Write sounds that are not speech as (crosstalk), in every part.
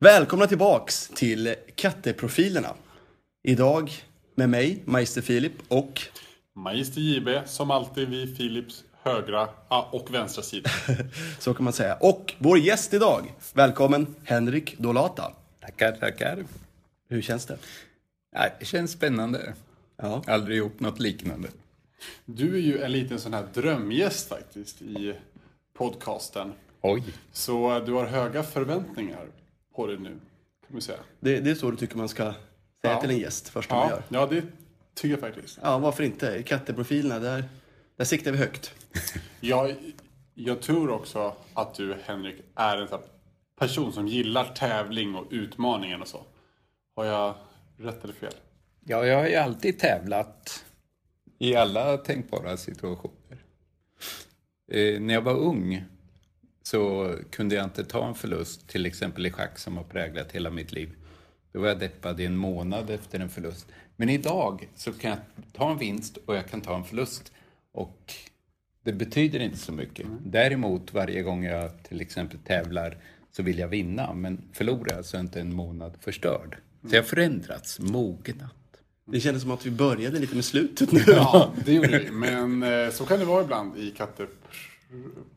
Välkomna tillbaks till Katteprofilerna. Idag med mig, Magister Filip och Magister JB, som alltid vid Philips högra ah, och vänstra sida. (laughs) så kan man säga. Och vår gäst idag. Välkommen Henrik Dolata. Tackar, tackar. Hur känns det? Ja, det känns spännande. Ja. Aldrig gjort något liknande. Du är ju en liten sån här drömgäst faktiskt i podcasten. Oj. Så du har höga förväntningar på dig nu, kan man säga. Det, det är så du tycker man ska säga Ja. till en gäst första man Ja, gör. ja, det tycker jag faktiskt. Ja, varför inte? Katteprofilerna, där, där siktar vi högt. (laughs) Jag, jag tror också att du, Henrik, är en sån person som gillar tävling och utmaningen och så. Har jag rätt eller fel? Ja, jag har ju alltid tävlat i alla tänkbara situationer. Eh, när jag var ung så kunde jag inte ta en förlust, till exempel i schack som har präglat hela mitt liv. Då var jag deppad i en månad efter en förlust. Men idag så kan jag ta en vinst och jag kan ta en förlust. Och det betyder inte så mycket. Däremot varje gång jag till exempel tävlar så vill jag vinna. Men förlorar jag så är inte en månad förstörd. Så jag har förändrats, mognat. Det kändes som att vi började lite med slutet nu. Ja, det gjorde vi. Men eh, så kan det vara ibland i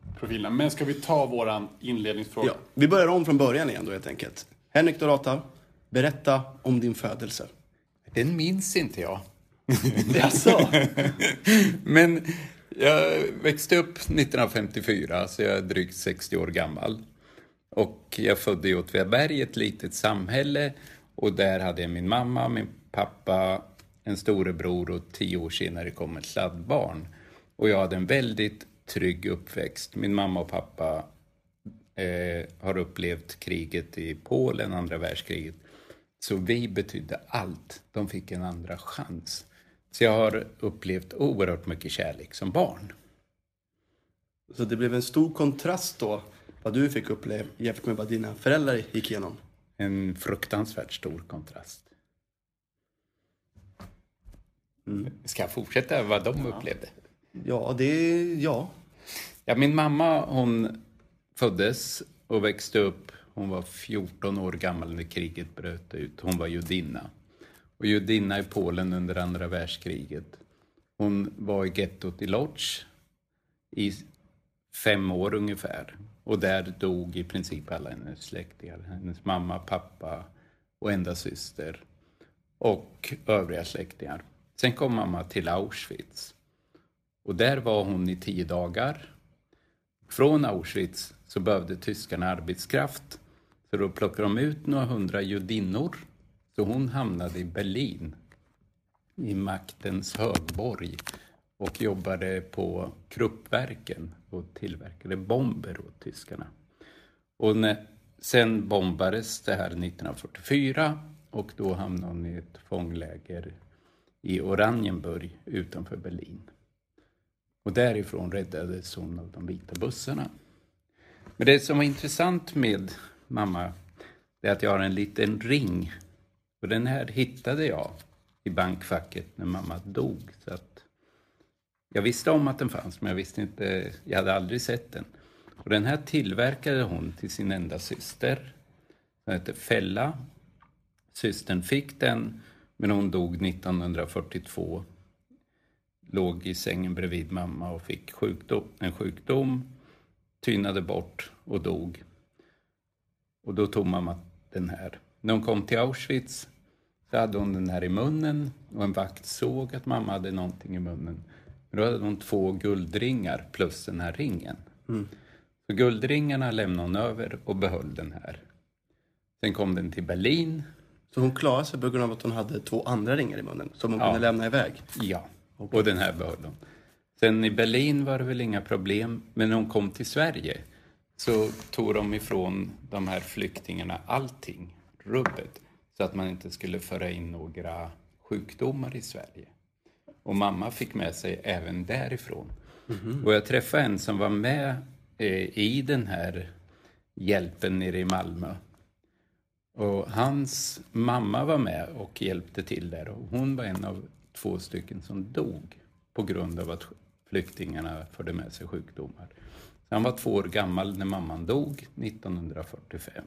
katteprofilerna. Men ska vi ta våran inledningsfråga? Ja, vi börjar om från början igen då helt enkelt. Henrik Dolata, berätta om din födelse. Den minns inte jag. (laughs) Jaså? (laughs) Men jag växte upp 1954, så jag är drygt 60 år gammal. Och jag födde i Åtvidaberg, ett litet samhälle. Och där hade jag min mamma, min pappa, en storebror och tio år senare kom ett sladdbarn. Och jag hade en väldigt trygg uppväxt. Min mamma och pappa eh, har upplevt kriget i Polen, andra världskriget. Så vi betydde allt. De fick en andra chans. Så jag har upplevt oerhört mycket kärlek som barn. Så det blev en stor kontrast då, vad du fick uppleva jämfört med vad dina föräldrar gick igenom. En fruktansvärt stor kontrast. Ska jag fortsätta vad de upplevde? Ja, det, ja. Ja, min mamma hon föddes och växte upp. Hon var 14 år gammal när kriget bröt ut. Hon var judinna. Och judinna i Polen under andra världskriget. Hon var i gettot i Lodz i fem år ungefär. Och där dog i princip alla hennes släktingar. Hennes mamma, pappa och enda syster. Och övriga släktingar. Sen kom mamma till Auschwitz. Och där var hon i tio dagar. Från Auschwitz så behövde tyskarna arbetskraft. Så då plockade de ut några hundra judinnor. Så hon hamnade i Berlin, i maktens högborg och jobbade på Kruppverken och tillverkade bomber åt tyskarna. Och när, sen bombades det här 1944 och då hamnade hon i ett fångläger i Oranienburg utanför Berlin. Och därifrån räddades hon av de vita bussarna. Men det som var intressant med mamma, det är att jag har en liten ring. Och den här hittade jag i bankfacket när mamma dog. Så att jag visste om att den fanns, men jag visste inte, jag hade aldrig sett den. Och den här tillverkade hon till sin enda syster. Den hette Fälla. Systern fick den, men hon dog 1942 låg i sängen bredvid mamma och fick sjukdom, en sjukdom, tynade bort och dog. Och då tog mamma den här. När hon kom till Auschwitz så hade hon den här i munnen och en vakt såg att mamma hade någonting i munnen. Men då hade hon två guldringar plus den här ringen. Så guldringarna lämnade hon över och behöll den här. Sen kom den till Berlin. Så hon klarade sig på grund av att hon hade två andra ringar i munnen som hon Ja. kunde lämna iväg. Ja, och den här behöll hon. Sen i Berlin var det väl inga problem, men när hon kom till Sverige så tog de ifrån de här flyktingarna allting, rubbet, så att man inte skulle föra in några sjukdomar i Sverige. Och mamma fick med sig även därifrån. Och jag träffade en som var med eh, i den här hjälpen nere i Malmö. Och hans mamma var med och hjälpte till där och hon var en av två stycken som dog på grund av att flyktingarna förde med sig sjukdomar. Så han var två år gammal när mamman dog 1945.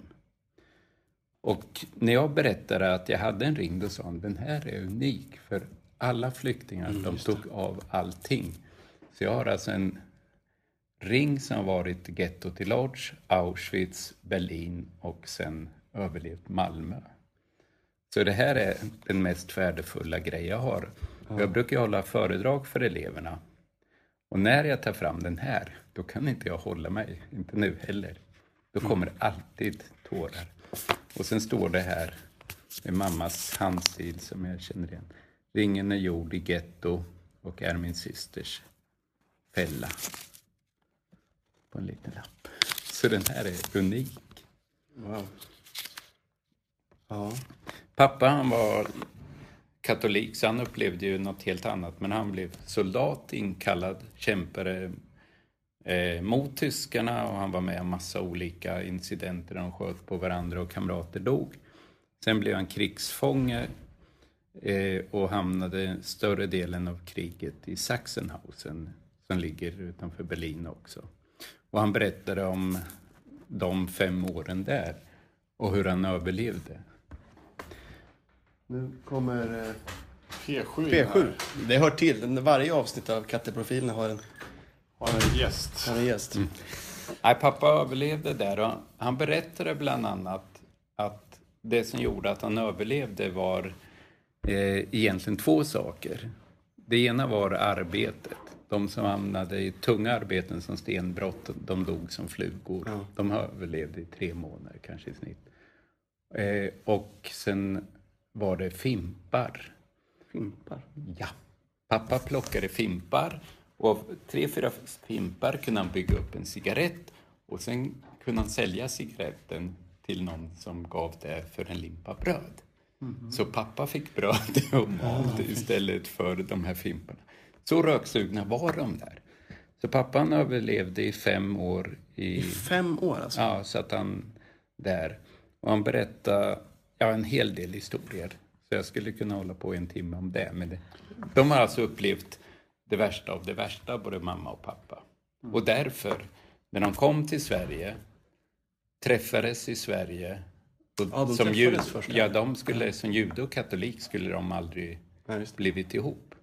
Och när jag berättade att jag hade en ring, då sa han den här är unik för alla flyktingar, de tog av allting. Så jag har alltså en ring som har varit getto till Lodz, Auschwitz, Berlin och sen överlevt Malmö. Så det här är den mest värdefulla grej jag har. Jag brukar hålla föredrag för eleverna. Och när jag tar fram den här, då kan inte jag hålla mig. Inte nu heller. Då kommer det alltid tårar. Och sen står det här med mammas handstil som jag känner igen. Ringen är gjord i getto och är min systers fälla. På en liten lapp. Så den här är unik. Wow. Ja. Pappa han var katolik så han upplevde ju något helt annat. Men han blev soldat, inkallad, kämpade eh, mot tyskarna och han var med om massa olika incidenter där de sköt på varandra och kamrater dog. Sen blev han krigsfånge eh, och hamnade större delen av kriget i Sachsenhausen som ligger utanför Berlin också. Och han berättade om de fem åren där och hur han överlevde. Nu kommer eh, P7 in P7. här. Det hör till. Varje avsnitt av Katteprofilerna har en, Har en gäst. har en gäst. Nej, pappa överlevde där och han berättade bland annat att det som gjorde att han överlevde var eh, egentligen två saker. Det ena var arbetet. De som hamnade i tunga arbeten som stenbrott, de dog som flugor. De överlevde i tre månader kanske i snitt. Eh, och sen var det fimpar. Fimpar. Ja. Pappa plockade fimpar och av tre, fyra fimpar kunde han bygga upp en cigarett och sen kunde han sälja cigaretten till någon som gav det för en limpa bröd. Så pappa fick bröd (laughs) och mat istället för de här fimparna. Så röksugna var de där. Så pappan överlevde i fem år i Fem år alltså. Ja, så att han där. Och han berättade ja, en hel del historier. Så jag skulle kunna hålla på en timme om det. Men det, de har alltså upplevt det värsta av det värsta, både mamma och pappa. Och därför, när de kom till Sverige, träffades i Sverige. Och Ja, de som jud, ja. de skulle, som jude och katolik skulle de aldrig det. blivit ihop.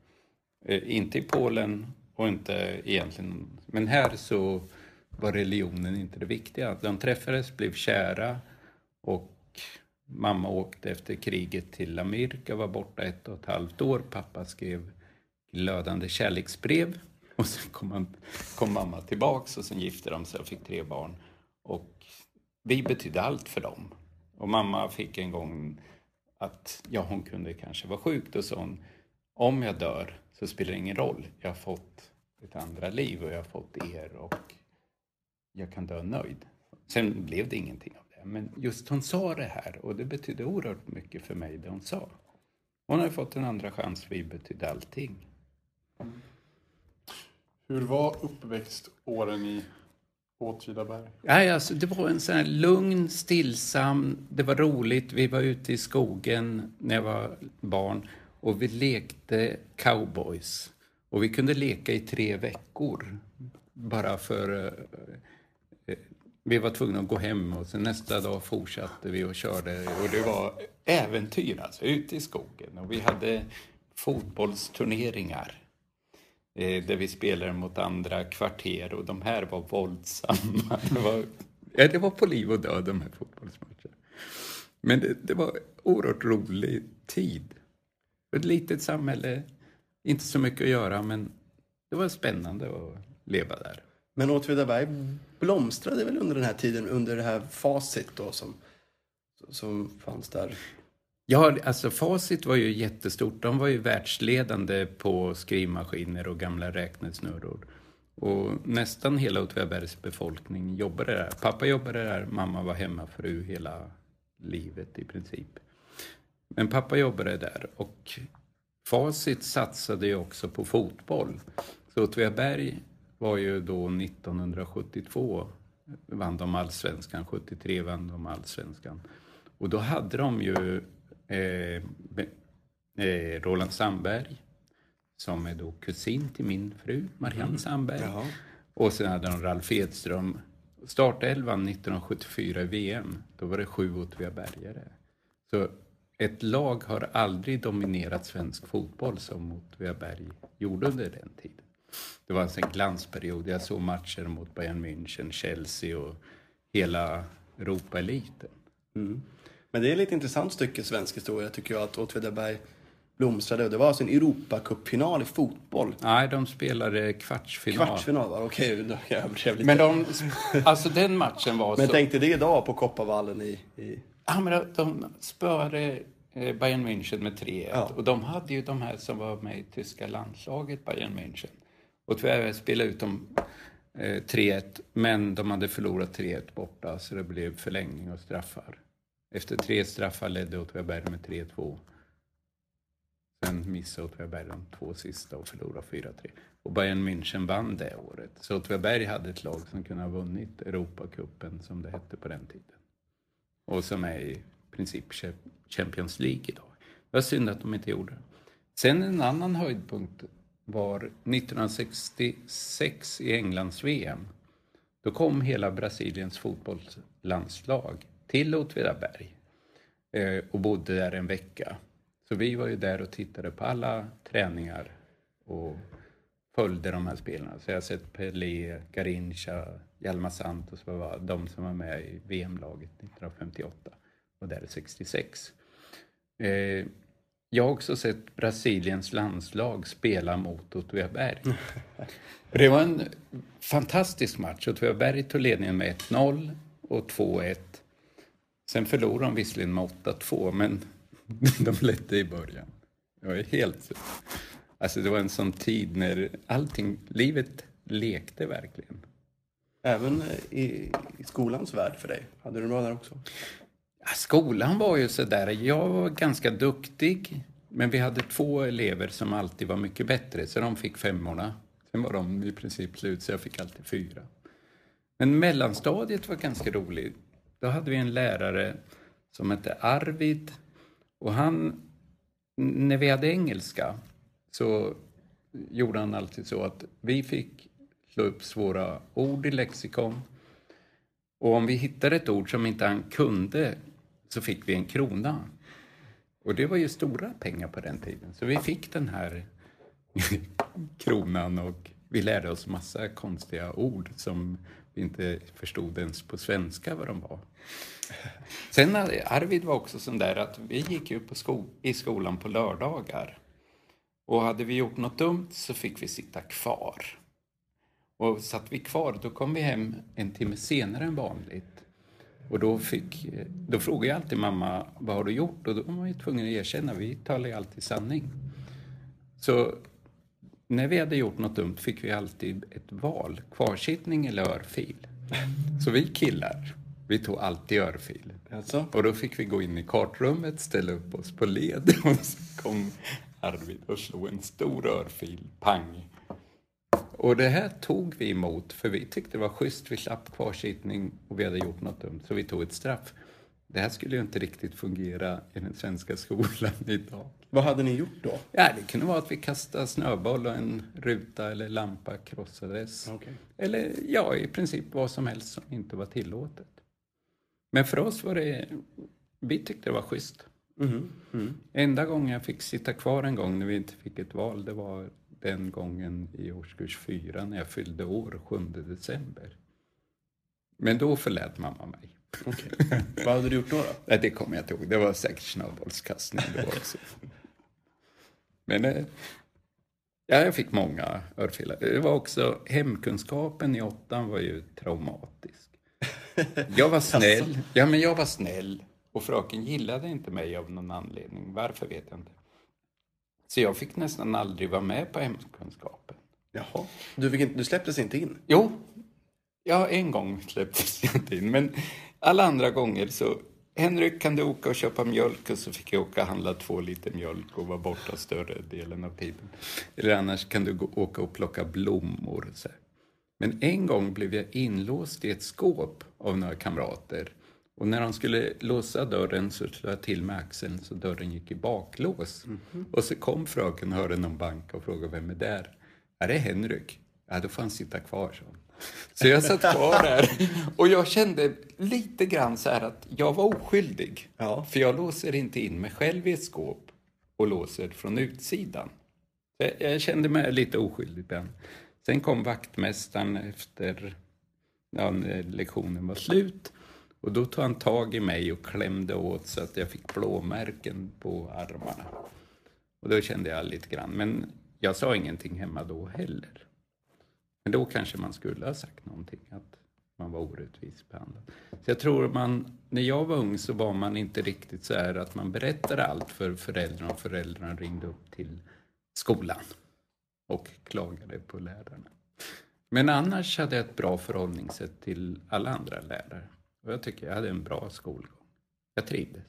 Eh, inte i Polen och inte egentligen... Men här så var religionen inte det viktiga. De träffades, blev kära och mamma åkte efter kriget till Amerika, var borta ett och ett halvt år. Pappa skrev glödande kärleksbrev och sen kom, han, kom mamma tillbaks och sen gifte de sig och fick tre barn. Och vi betydde allt för dem. Och mamma fick en gång att ja, hon kunde kanske vara sjuk. Då sa hon, om jag dör så spelar det ingen roll. Jag har fått ett andra liv och jag har fått er och jag kan dö nöjd. Sen blev det ingenting av. Men just hon sa det här och det betydde oerhört mycket för mig det hon sa. Hon har fått en andra chans, vi betydde allting. Hur var uppväxtåren i Åtvidaberg? Nej, alltså, det var en sån här lugn, stillsam, det var roligt. Vi var ute i skogen när jag var barn och vi lekte cowboys. Och vi kunde leka i tre veckor. Bara för vi var tvungna att gå hem och sen nästa dag fortsatte vi och körde. Och det var äventyr alltså, ute i skogen. Och vi hade fotbollsturneringar eh, där vi spelade mot andra kvarter och de här var våldsamma. (laughs) Det var, ja, det var på liv och död de här fotbollsmatcherna. Men det, det var oerhört rolig tid. Ett litet samhälle, inte så mycket att göra men det var spännande att leva där. Men Åtvidaberg blomstrade väl under den här tiden, under det här facit då som, som fanns där. Ja, alltså Facit var ju jättestort. De var ju världsledande på skrivmaskiner och gamla räknesnurror. Och nästan hela Åtvidabergs befolkning jobbade där. Pappa jobbade där, mamma var hemmafru hela livet i princip. Men pappa jobbade där och Facit satsade ju också på fotboll. Så Åtvidaberg var ju då 1972 vann de allsvenskan, 73 vann de allsvenskan. Och då hade de ju eh, eh, Roland Sandberg som är då kusin till min fru Marianne Sandberg. Jaha. Och sen hade de Ralf Edström. Startelvan 1974 i VM, då var det sju Åtvidabergare. Så ett lag har aldrig dominerat svensk fotboll som Åtvidaberg gjorde under den tiden. Det var en glansperiod. Jag såg matcher mot Bayern München, Chelsea och hela Europa-eliten. Men det är ett lite intressant stycke svensk historia tycker jag att Åtvidaberg blomstrade. Det var alltså en Europacupfinal i fotboll. Nej, de spelade kvartsfinal. Kvartsfinal okej, då jag överdrev lite. Men de, alltså den matchen var Men så... tänk dig det idag på Kopparvallen i... i... Ja, men de- de spöade eh, Bayern München med 3-1. Ja. Och de hade ju de här som var med i tyska landslaget, Bayern München. Och tyvärr spelade ut dem eh, 3-1, men de hade förlorat 3-1 borta, så det blev förlängning och straffar. Efter tre straffar ledde Åtvidaberg med 3-2. Sen missade Åtvidaberg de två sista och förlorade 4-3. Och Bayern München vann det året. Så Åtvidaberg hade ett lag som kunde ha vunnit Europacupen, som det hette på den tiden och som är i princip Champions League idag. Det var synd att de inte gjorde det. Sen en annan höjdpunkt var 1966 i Englands VM. Då kom hela Brasiliens fotbollslandslag till Åtvidaberg eh, och bodde där en vecka. Så vi var ju där och tittade på alla träningar och följde de här spelarna. Så jag har sett Pelé, Garincha, Hjalmar Santos, var de som var med i VM-laget 1958 och där 66. Jag har också sett Brasiliens landslag spela mot Åtvidaberg. (laughs) Det var en fantastisk match. Åtvidaberg tog ledningen med 1-0 och 2-1. Sen förlorade de visserligen med 8-2, men (laughs) de ledde i början. Jag är helt... Alltså det var en sån tid när allting, livet lekte verkligen. Även i, i skolans värld för dig. Hade du bra där också? Ja, skolan var ju sådär, jag var ganska duktig, men vi hade två elever som alltid var mycket bättre, så de fick femmorna. Sen var de i princip slut, så jag fick alltid fyra. Men mellanstadiet var ganska roligt. Då hade vi en lärare som hette Arvid och han, när vi hade engelska så gjorde han alltid så att vi fick slå upp svåra ord i lexikon och om vi hittade ett ord som inte han kunde så fick vi en krona. Och det var ju stora pengar på den tiden. Så vi fick den här (laughs) kronan och vi lärde oss massa konstiga ord som vi inte förstod ens på svenska vad de var. Sen Arvid var också sån där att vi gick ju på sko i skolan på lördagar. Och hade vi gjort något dumt så fick vi sitta kvar. Och satt vi kvar, då kom vi hem en timme senare än vanligt. Och då, fick, då frågade jag alltid mamma, vad har du gjort? Och då var man ju tvungen att erkänna, vi talar ju alltid sanning. Så när vi hade gjort något dumt fick vi alltid ett val, kvarsittning eller örfil. Så vi killar, vi tog alltid örfil. Alltså? Och då fick vi gå in i kartrummet, ställa upp oss på led och så kom Arvid och slog en stor örfil, pang. Och det här tog vi emot för vi tyckte det var schysst, vi slapp kvarsittning och vi hade gjort något dumt så vi tog ett straff. Det här skulle ju inte riktigt fungera i den svenska skolan (laughs) idag. Vad hade ni gjort då? Ja, det kunde vara att vi kastade snöboll och en ruta eller lampa krossades. Okej. Eller ja, i princip vad som helst som inte var tillåtet. Men för oss var det, vi tyckte det var schysst. Mhm. Mm. Enda gången jag fick sitta kvar en gång när vi inte fick ett val, det var den gången i årskurs fyra när jag fyllde år, 7 december. Men då förlät mamma mig. Okej. Vad hade du gjort då? då? (laughs) Nej, det kommer jag inte ihåg. Det var säkert snöbollskastning var också. Men eh, ja, jag fick många örfilar. Det var också hemkunskapen i åttan var ju traumatisk. Jag var snäll. Ja, men jag var snäll. Och fröken gillade inte mig av någon anledning. Varför vet jag inte. Så jag fick nästan aldrig vara med på hemkunskapen. Jaha. Du, fick inte, du släpptes inte in? Jo, ja, en gång släpptes jag inte in. Men alla andra gånger så... Henrik, kan du åka och köpa mjölk? Och så fick jag åka och handla två liter mjölk och vara borta större delen av tiden. Eller annars kan du gå, åka och plocka blommor. Så. här. Men en gång blev jag inlåst i ett skåp av några kamrater. Och när de skulle låsa dörren så slog jag till med axeln så dörren gick i baklås. Och så kom fröken och hörde någon banka och frågade vem är där? Ja, det är Henrik. Ja, då får han sitta kvar, så. Så jag satt kvar där och jag kände lite grann så här att jag var oskyldig. Ja. För jag låser inte in mig själv i ett skåp och låser från utsidan. Jag, jag kände mig lite oskyldig ibland. Sen kom vaktmästaren efter ja, när lektionen var slut. Och då tog han tag i mig och klämde åt så att jag fick blåmärken på armarna. Och då kände jag lite grann. Men jag sa ingenting hemma då heller. Men då kanske man skulle ha sagt någonting, att man var orättvist behandlad. Så jag tror man, när jag var ung så var man inte riktigt så här att man berättade allt för föräldrarna och föräldrarna ringde upp till skolan och klagade på lärarna. Men annars hade jag ett bra förhållningssätt till alla andra lärare. Och jag tycker jag hade en bra skolgång. Jag trivdes.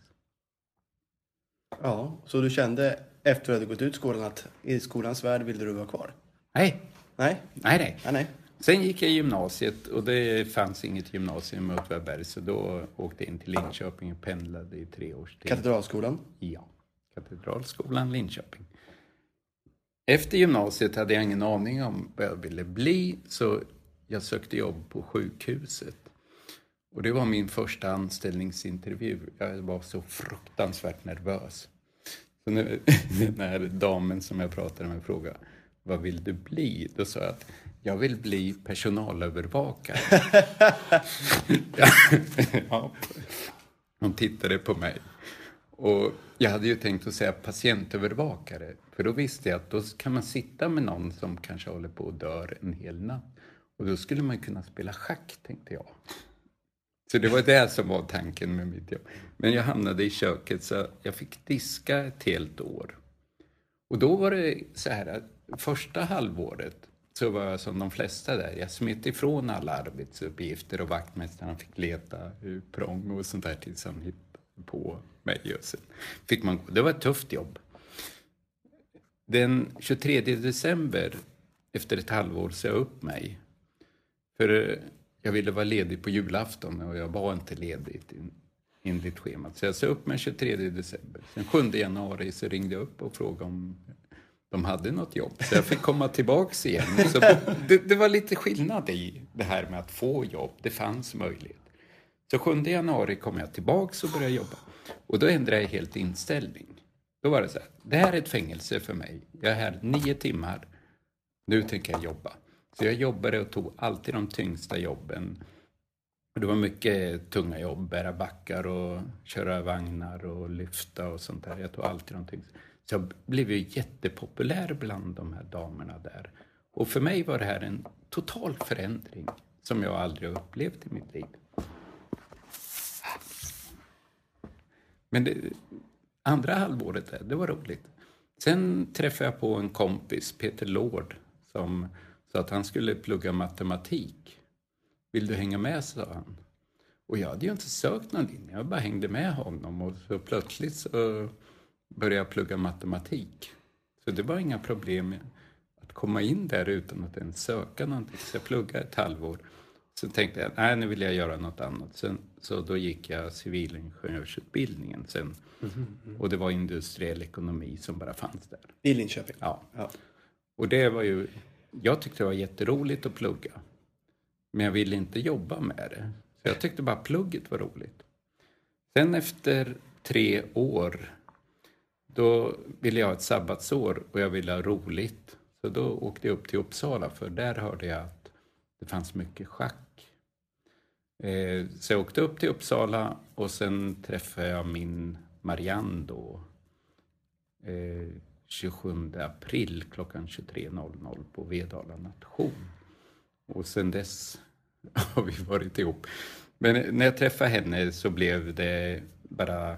Ja, så du kände efter du hade gått ut skolan att i skolans värld ville du vara kvar? Nej, Nej, nej, nej. nej, nej. Sen gick jag i gymnasiet och det fanns inget gymnasium i Åtvidaberg så då åkte jag in till Linköping och pendlade i tre års tid. Katedralskolan? Ja, Katedralskolan Linköping. Efter gymnasiet hade jag ingen aning om vad jag ville bli så jag sökte jobb på sjukhuset. Och det var min första anställningsintervju. Jag var så fruktansvärt nervös. Så när (laughs) den här damen som jag pratade med frågade vad vill du bli? Då sa jag att jag vill bli personalövervakare. (laughs) (laughs) ja. Hon tittade på mig. Och jag hade ju tänkt att säga patientövervakare. För då visste jag att då kan man sitta med någon som kanske håller på att dör en hel natt. Och då skulle man kunna spela schack, tänkte jag. Så det var det som var tanken med mitt jobb. Men jag hamnade i köket så jag fick diska ett helt år. Och då var det så här att första halvåret så var jag som de flesta där. Jag smet ifrån alla arbetsuppgifter och vaktmästaren fick leta prång och sånt där tills han hittade på mig. Och sen fick man, det var ett tufft jobb. Den 23 december, efter ett halvår, sa jag upp mig. För eh, jag ville vara ledig på julafton och jag var inte ledig enligt schemat. Så jag sa upp mig 23 december. Sen 7 januari så ringde jag upp och frågade om de hade något jobb. Så jag fick komma tillbaks igen. Så det, det var lite skillnad i det här med att få jobb. Det fanns möjlighet. Så 7 januari kom jag tillbaks och började jobba. Och då ändrade jag helt inställning. Då var det så här, det här är ett fängelse för mig. Jag är här nio timmar. Nu tänker jag jobba. Så jag jobbade och tog alltid de tyngsta jobben. Och det var mycket tunga jobb, bära backar och köra vagnar och lyfta och sånt där. Jag tog alltid de tyngsta. Så jag blev ju jättepopulär bland de här damerna där. Och för mig var det här en total förändring som jag aldrig har upplevt i mitt liv. Men det, andra halvåret, där, det var roligt. Sen träffade jag på en kompis, Peter Lord, som sa att han skulle plugga matematik. Vill du hänga med, sa han. Och jag hade ju inte sökt någon linje, jag bara hängde med honom och så plötsligt så började jag plugga matematik. Så det var inga problem att komma in där utan att ens söka någonting. Så jag pluggade ett halvår. Sen tänkte jag, nej nu vill jag göra något annat. Sen, så då gick jag civilingenjörsutbildningen sen. Och det var industriell ekonomi som bara fanns där. I Linköping? Ja. ja. Och det var ju, jag tyckte det var jätteroligt att plugga. Men jag ville inte jobba med det. Så jag tyckte bara plugget var roligt. Sen efter tre år, då ville jag ha ett sabbatsår och jag ville ha roligt. Så då åkte jag upp till Uppsala för där hörde jag att det fanns mycket schack. Eh, så jag åkte upp till Uppsala och sen träffade jag min Marianne då. Eh, Eh, 27 april klockan 23.00 på Vedala nation. Och sen dess (laughs) har vi varit ihop. Men när jag träffade henne så blev det bara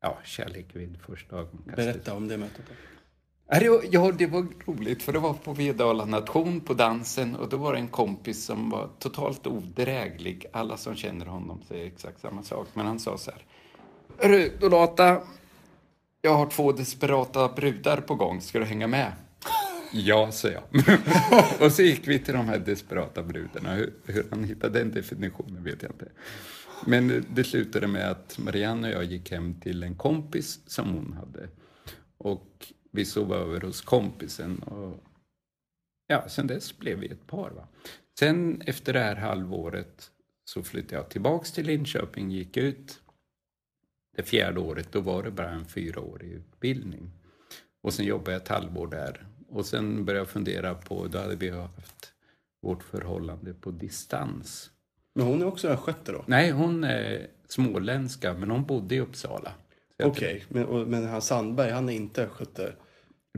ja, kärlek vid första ögonkastet. Berätta om det mötet. Då. Ja, det var roligt för det var på Vedala nation på dansen och då var det en kompis som var totalt odräglig. Alla som känner honom säger exakt samma sak. Men han sa så här. Hörru, Dolata. Jag har två desperata brudar på gång. Ska du hänga med? Ja, sa jag. (laughs) och så gick vi till de här desperata brudarna. Hur, hur han hittade den definitionen vet jag inte. Men det slutade med att Marianne och jag gick hem till en kompis som hon hade. Och vi sov över hos kompisen. Och ja, sen dess blev vi ett par. Va? Sen efter det här halvåret så flyttade jag tillbaks till Linköping, gick ut. Det fjärde året, då var det bara en fyraårig utbildning. Och sen jobbade jag ett halvår där. Och sen började jag fundera på, då hade vi haft vårt förhållande på distans. Men hon är också östgöte då? Nej, hon är småländska, men hon bodde i Uppsala. Okej, men, och- men han Sandberg, han är inte östgöte?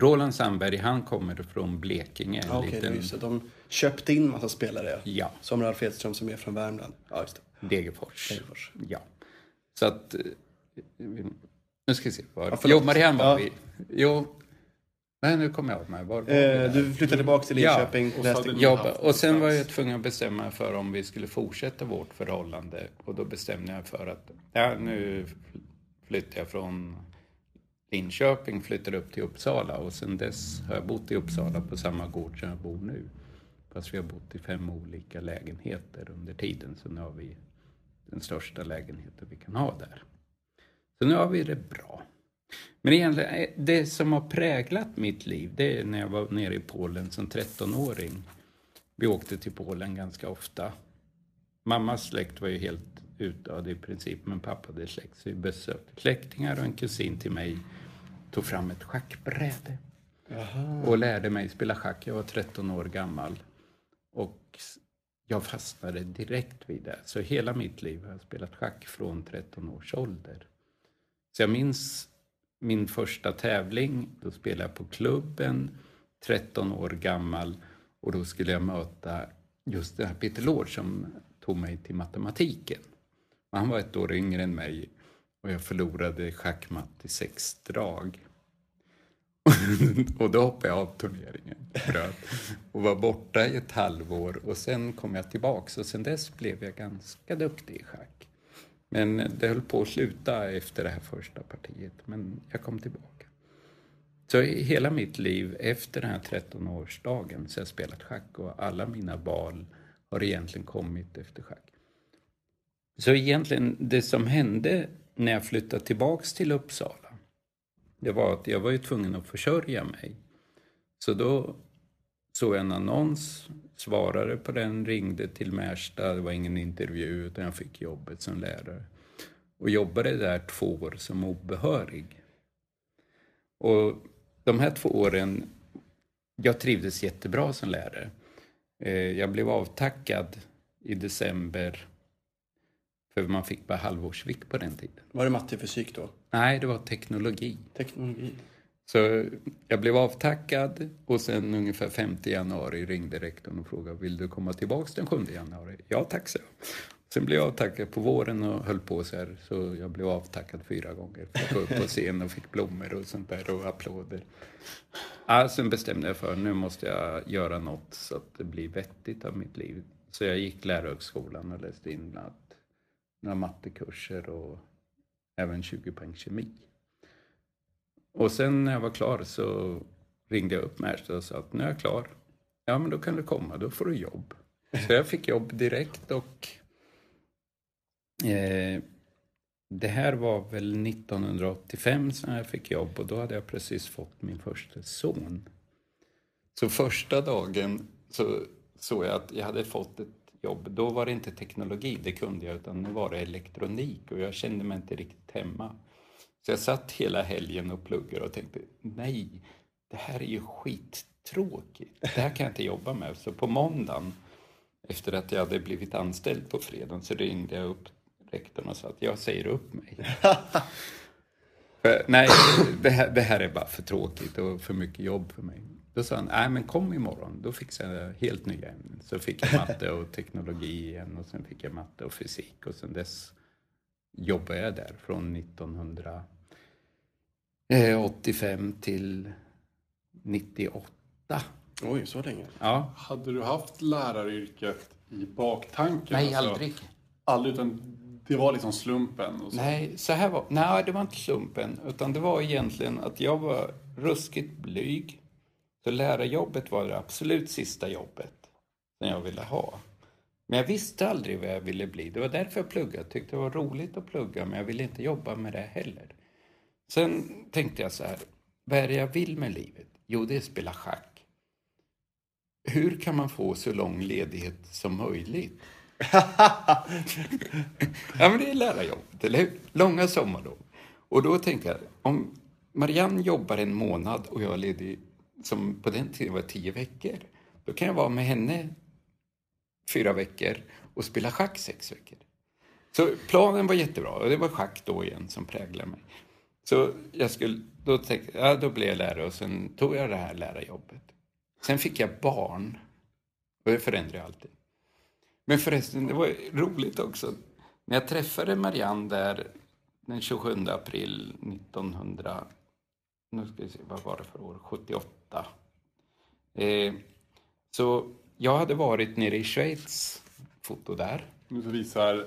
Roland Sandberg, han kommer från Blekinge. Ja, Okej, liten, just det. De köpte in massa spelare. Ja, Som Ralf Edström som är från Värmland. Ja, just det. Degerfors. Degerfors. Ja. Så att... Nu ska vi se. Var, Ja, jo, Marianne var Ja. vi. Jo. Nej, nu kommer jag mig. Var var Eh, du flyttade tillbaka till Ja, Linköping. och ni- Jobba. haft Och sen var jag tvungen att bestämma för om vi skulle fortsätta vårt förhållande. Och då bestämde jag för att ja, nu flyttar jag från Linköping, flyttar upp till Uppsala och sen dess har jag bott i Uppsala på samma gård som jag bor nu. Fast vi har bott i fem olika lägenheter under tiden så nu har vi den största lägenheten vi kan ha där. Så nu har vi det bra. Men egentligen, eh, det som har präglat mitt liv, det är när jag var nere i Polen som 13-åring. Vi åkte till Polen ganska ofta. Mammas släkt var ju helt utdöd i princip, men pappa hade släkt. Så vi besökte släktingar och en kusin till mig tog fram ett schackbräde och lärde mig spela schack. Jag var 13 år gammal. Och jag fastnade direkt vid det. Så hela mitt liv har jag spelat schack från 13 års ålder. Så jag minns min första tävling. Då spelade jag på klubben, 13 år gammal. Och då skulle jag möta just den här Peter Lord som tog mig till matematiken. Han var ett år yngre än mig och jag förlorade schackmatt i sex drag. (laughs) och då hoppade jag av turneringen. bröt, Och var borta i ett halvår och sen kom jag tillbaks och sen dess blev jag ganska duktig i schack. Men det höll på att sluta efter det här första partiet, men jag kom tillbaka. Så i hela mitt liv efter den här 13-årsdagen så har jag spelat schack och alla mina val har egentligen kommit efter schack. Så egentligen det som hände när jag flyttade tillbaks till Uppsala det var att jag var ju tvungen att försörja mig. Så då såg en annons, svarade på den, ringde till Märsta. Det var ingen intervju utan jag fick jobbet som lärare. Och jobbade där två år som obehörig. Och de här två åren, jag trivdes jättebra som lärare. Eh, Jag blev avtackad i december, för man fick bara halvårsvikt på den tiden. Var det matte och fysik då? Nej, det var teknologi. Teknologi? Så jag blev avtackad och sen ungefär 5 januari ringde rektorn och frågade vill du komma tillbaks den 7 januari? Ja tack, så. Sen blev jag avtackad på våren och höll på så här så jag blev avtackad fyra gånger. Jag gå upp på scen och fick blommor och sånt där och applåder. Ja, sen bestämde jag för nu måste jag göra något så att det blir vettigt av mitt liv. Så jag gick lärarhögskolan och läste in bland annat några mattekurser och även 20 poäng kemi. Och sen när jag var klar så ringde jag upp Märsta och sa att nu är jag klar. Ja, men då kan du komma, då får du jobb. Så jag fick jobb direkt och eh, det här var väl 1985 som jag fick jobb och då hade jag precis fått min första son. Så första dagen så såg jag att jag hade fått ett jobb. Då var det inte teknologi, det kunde jag, utan nu var det elektronik och jag kände mig inte riktigt hemma. Så jag satt hela helgen och pluggade och tänkte, nej, det här är ju skittråkigt. Det här kan jag inte jobba med. Så på måndagen, efter att jag hade blivit anställd på fredagen, så ringde jag upp rektorn och sa att jag säger upp mig. (laughs) För, nej, det här, det här är bara för tråkigt och för mycket jobb för mig. Då sa han, nej men kom imorgon, då fixar jag helt nya ämnen. Så fick jag matte och teknologi igen och sen fick jag matte och fysik och sen dess jobbade jag där från 1985 till 98. Oj, så länge. Ja, Hade du haft läraryrket i baktanken? nej Alltså, aldrig. Aldrig, utan det var liksom slumpen? Och så. Nej, så här var, nej, det var inte slumpen. Utan det var egentligen att jag var ruskigt blyg. Så lärarjobbet var det absolut sista jobbet som jag ville ha. Men jag visste aldrig vad jag ville bli. Det var därför jag pluggade. Jag tyckte det var roligt att plugga, men jag ville inte jobba med det heller. Sen tänkte jag så här, vad är det jag vill med livet? Jo, det är att spela schack. hur kan man få så lång ledighet som möjligt? (laughs) ja, men det är lärarjobbet, eller hur? Långa sommarlov. Och då tänkte jag, om Marianne jobbar en månad och jag är ledig, som på den tiden var tio veckor, då kan jag vara med henne fyra veckor och spela schack sex veckor. Så planen var jättebra och det var schack då igen som präglade mig. Så jag skulle, då tänkte ja, då blev jag lärare och sen tog jag det här lärarjobbet. Sen fick jag barn. Och det förändrar jag alltid. Men förresten, det var roligt också. När jag träffade Marianne där den 27 april 1900, nu ska vi se, vad var det för år? 78. Eh, så jag hade varit nere i Schweiz, foto där. Nu visar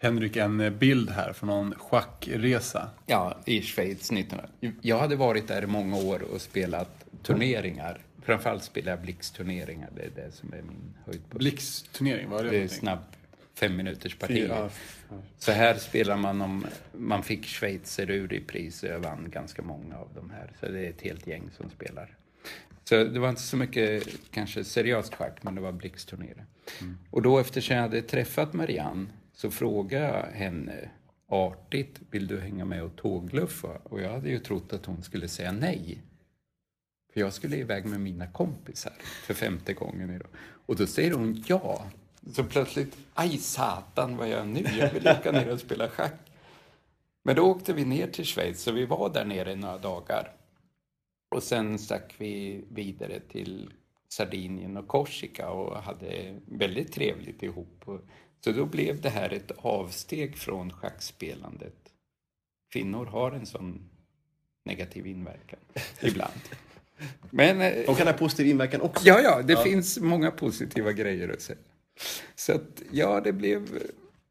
Henrik en bild här från någon schackresa. Ja, i Schweiz 1900. Jag hade varit där i många år och spelat turneringar. Framförallt spelar jag blixtturneringar, det är det som är min höjdpunkt. Blixtturnering, vad är det? Det är snabb fem minuters partier. Ja, Så här spelar man om, man fick schweizerur i pris och jag vann ganska många av de här. Så det är ett helt gäng som spelar. Så det var inte så mycket kanske seriöst schack, men det var blixtturnering. Och då eftersom jag hade träffat Marianne så frågade jag henne artigt, vill du hänga med och tågluffa? Och jag hade ju trott att hon skulle säga nej. För jag skulle iväg med mina kompisar för femte gången idag. Och då säger hon ja. Så plötsligt, aj satan vad gör jag nu? Jag vill åka ner och spela schack. Men då åkte vi ner till Schweiz, så vi var där nere i några dagar. Och sen stack vi vidare till Sardinien och Korsika och hade väldigt trevligt ihop. Så då blev det här ett avsteg från schackspelandet. Kvinnor har en sån negativ inverkan (laughs) ibland. Men, eh, De kan ha positiv inverkan också. Ja, ja, det finns många positiva grejer att säga. Så att, ja, det blev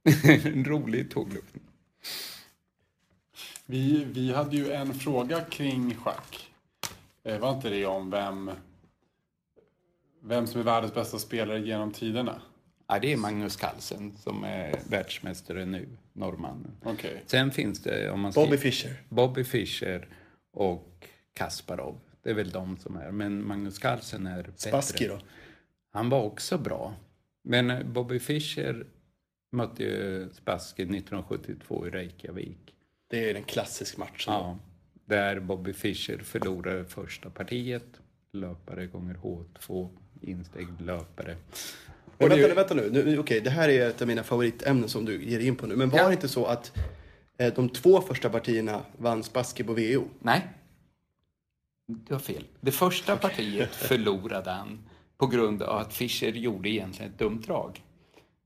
(laughs) en rolig tågluffning. Vi, vi hade ju en fråga kring schack. Eh, var inte det om vem, vem som är världens bästa spelare genom tiderna? Ja, det är Magnus Carlsen som är världsmästare nu, norrmannen. Okej. Sen finns det, om man ska... Bobby Fischer. Bobby Fischer och Kasparov. Det är väl de som är. Men Magnus Carlsen är bättre. Spassky då? Han var också bra. Men eh, Bobby Fischer mötte ju Spassky 1972 i Reykjavik. Det är en klassisk match. Ja, där Bobby Fischer förlorade första partiet. Löpare gånger H2, insteg löpare. Men vänta, nu, vänta nu. nu Okej, det här är ett av mina favoritämnen som du ger in på nu. Men var Ja. det inte så att eh, de två första partierna vann Spassky på VO? Nej, du har fel. Det första partiet (laughs) förlorade han på grund av att Fischer gjorde egentligen ett dumt drag.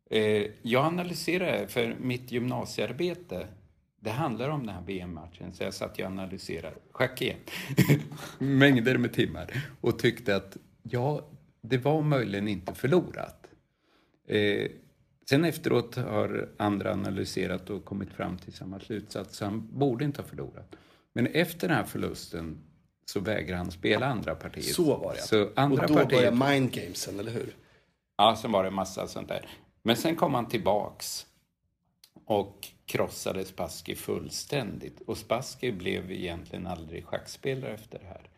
Eh, jag analyserade, för mitt gymnasiearbete, det handlar om den här VM-matchen, så jag satt och analyserade, schack igen, (laughs) mängder med timmar och tyckte att ja, det var möjligen inte förlorat. Eh, sen efteråt har andra analyserat och kommit fram till samma slutsats, så han borde inte ha förlorat. Men efter den här förlusten så vägrar han spela andra partiet. Så var det. Så andra och då partiet... börjar mind gamesen, eller hur? Ja, sen var det massa sånt där. Men sen kom han tillbaks och krossade Spassky fullständigt. Och Spassky blev egentligen aldrig schackspelare efter det här.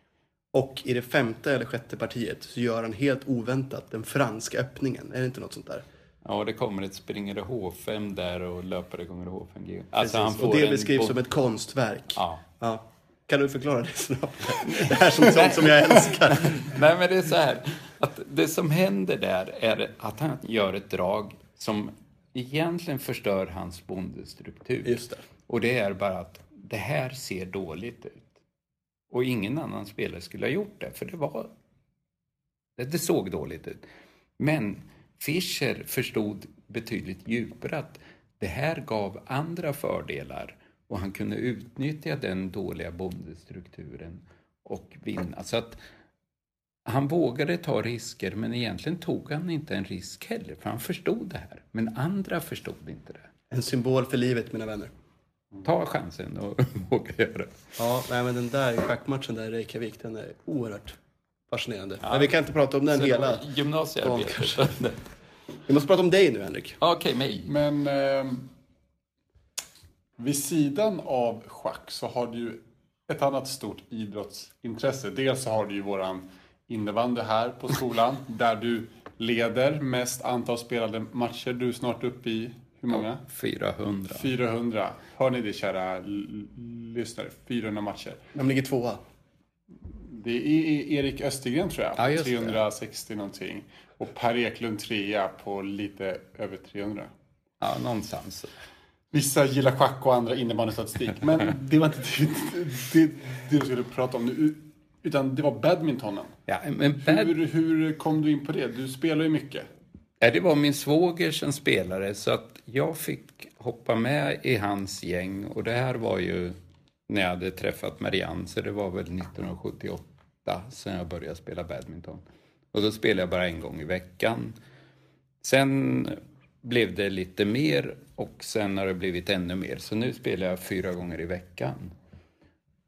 Och i det femte eller sjätte partiet så gör han helt oväntat den franska öppningen. Är det inte något sånt där? Ja, det kommer ett springare H5 där och löpare gånger H5G. Alltså Precis. och det beskrivs som ett konstverk. Ja. Ja. Kan du förklara det snabbt? (laughs) Det här som sånt som jag älskar. (laughs) Nej, men det är så här. Att det som händer där är att han gör ett drag som egentligen förstör hans bondestruktur. Just det. Och det är bara att det här ser dåligt ut. Och ingen annan spelare skulle ha gjort det, för det var... Det, såg dåligt ut. Men Fischer förstod betydligt djupare att det här gav andra fördelar och han kunde utnyttja den dåliga bondestrukturen och vinna. Så att han vågade ta risker, men egentligen tog han inte en risk heller, för han förstod det här. Men andra förstod inte det. En symbol för livet, mina vänner. Ta chansen och (laughs) våga göra det. Ja, nej, men den där schackmatchen där i Reykjavik, den är oerhört fascinerande. Men vi kan inte prata om den Så hela. Gymnasiearbetet. Vi måste prata om dig nu, Henrik. Okej, mig. Men eh, vid sidan av schack så har du ju ett annat stort idrottsintresse. Dels så har du ju våran innebandy här på skolan. (laughs) där du leder mest antal spelade matcher. Du är snart uppe i, hur många? 400. 400. Hör ni det kära lyssnare? 400 matcher. De ligger tvåa. Det är Erik Östergren tror jag. Ja, just det. 360 någonting. Och Per Eklund trea på lite över 300. Ja, någonstans. Vissa gillar schack och andra innebandystatistik. Men det var inte det, det, det du skulle prata om nu. Utan det var badmintonen. Ja, men bad, Hur, hur kom du in på det? Du spelar ju mycket. Eh, det var min svåger som spelade så att jag fick hoppa med i hans gäng och det här var ju när jag hade träffat Marianne så det var väl 1978 som jag började spela badminton. Och då spelade jag bara en gång i veckan. Sen blev det lite mer och sen har det blivit ännu mer. Så nu spelar jag fyra gånger i veckan.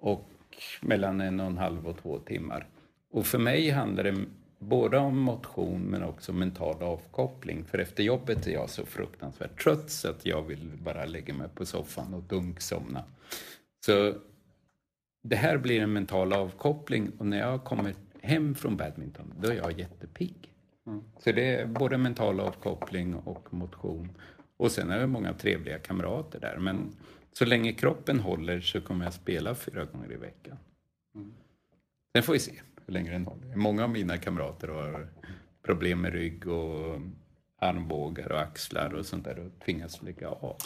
Och mellan en och en halv och två timmar. Och för mig handlar det både om motion men också mental avkoppling. För efter jobbet är jag så fruktansvärt trött så att jag vill bara lägga mig på soffan och dunksomna. Så det här blir en mental avkoppling och när jag kommer hem från badminton då är jag jättepigg. Så det är både mental avkoppling och motion. Och sen är det många trevliga kamrater där. Men så länge kroppen håller så kommer jag spela fyra gånger i veckan. Sen får vi se länge den håller. Många av mina kamrater har problem med rygg och armbågar och axlar och sånt där och tvingas lägga av.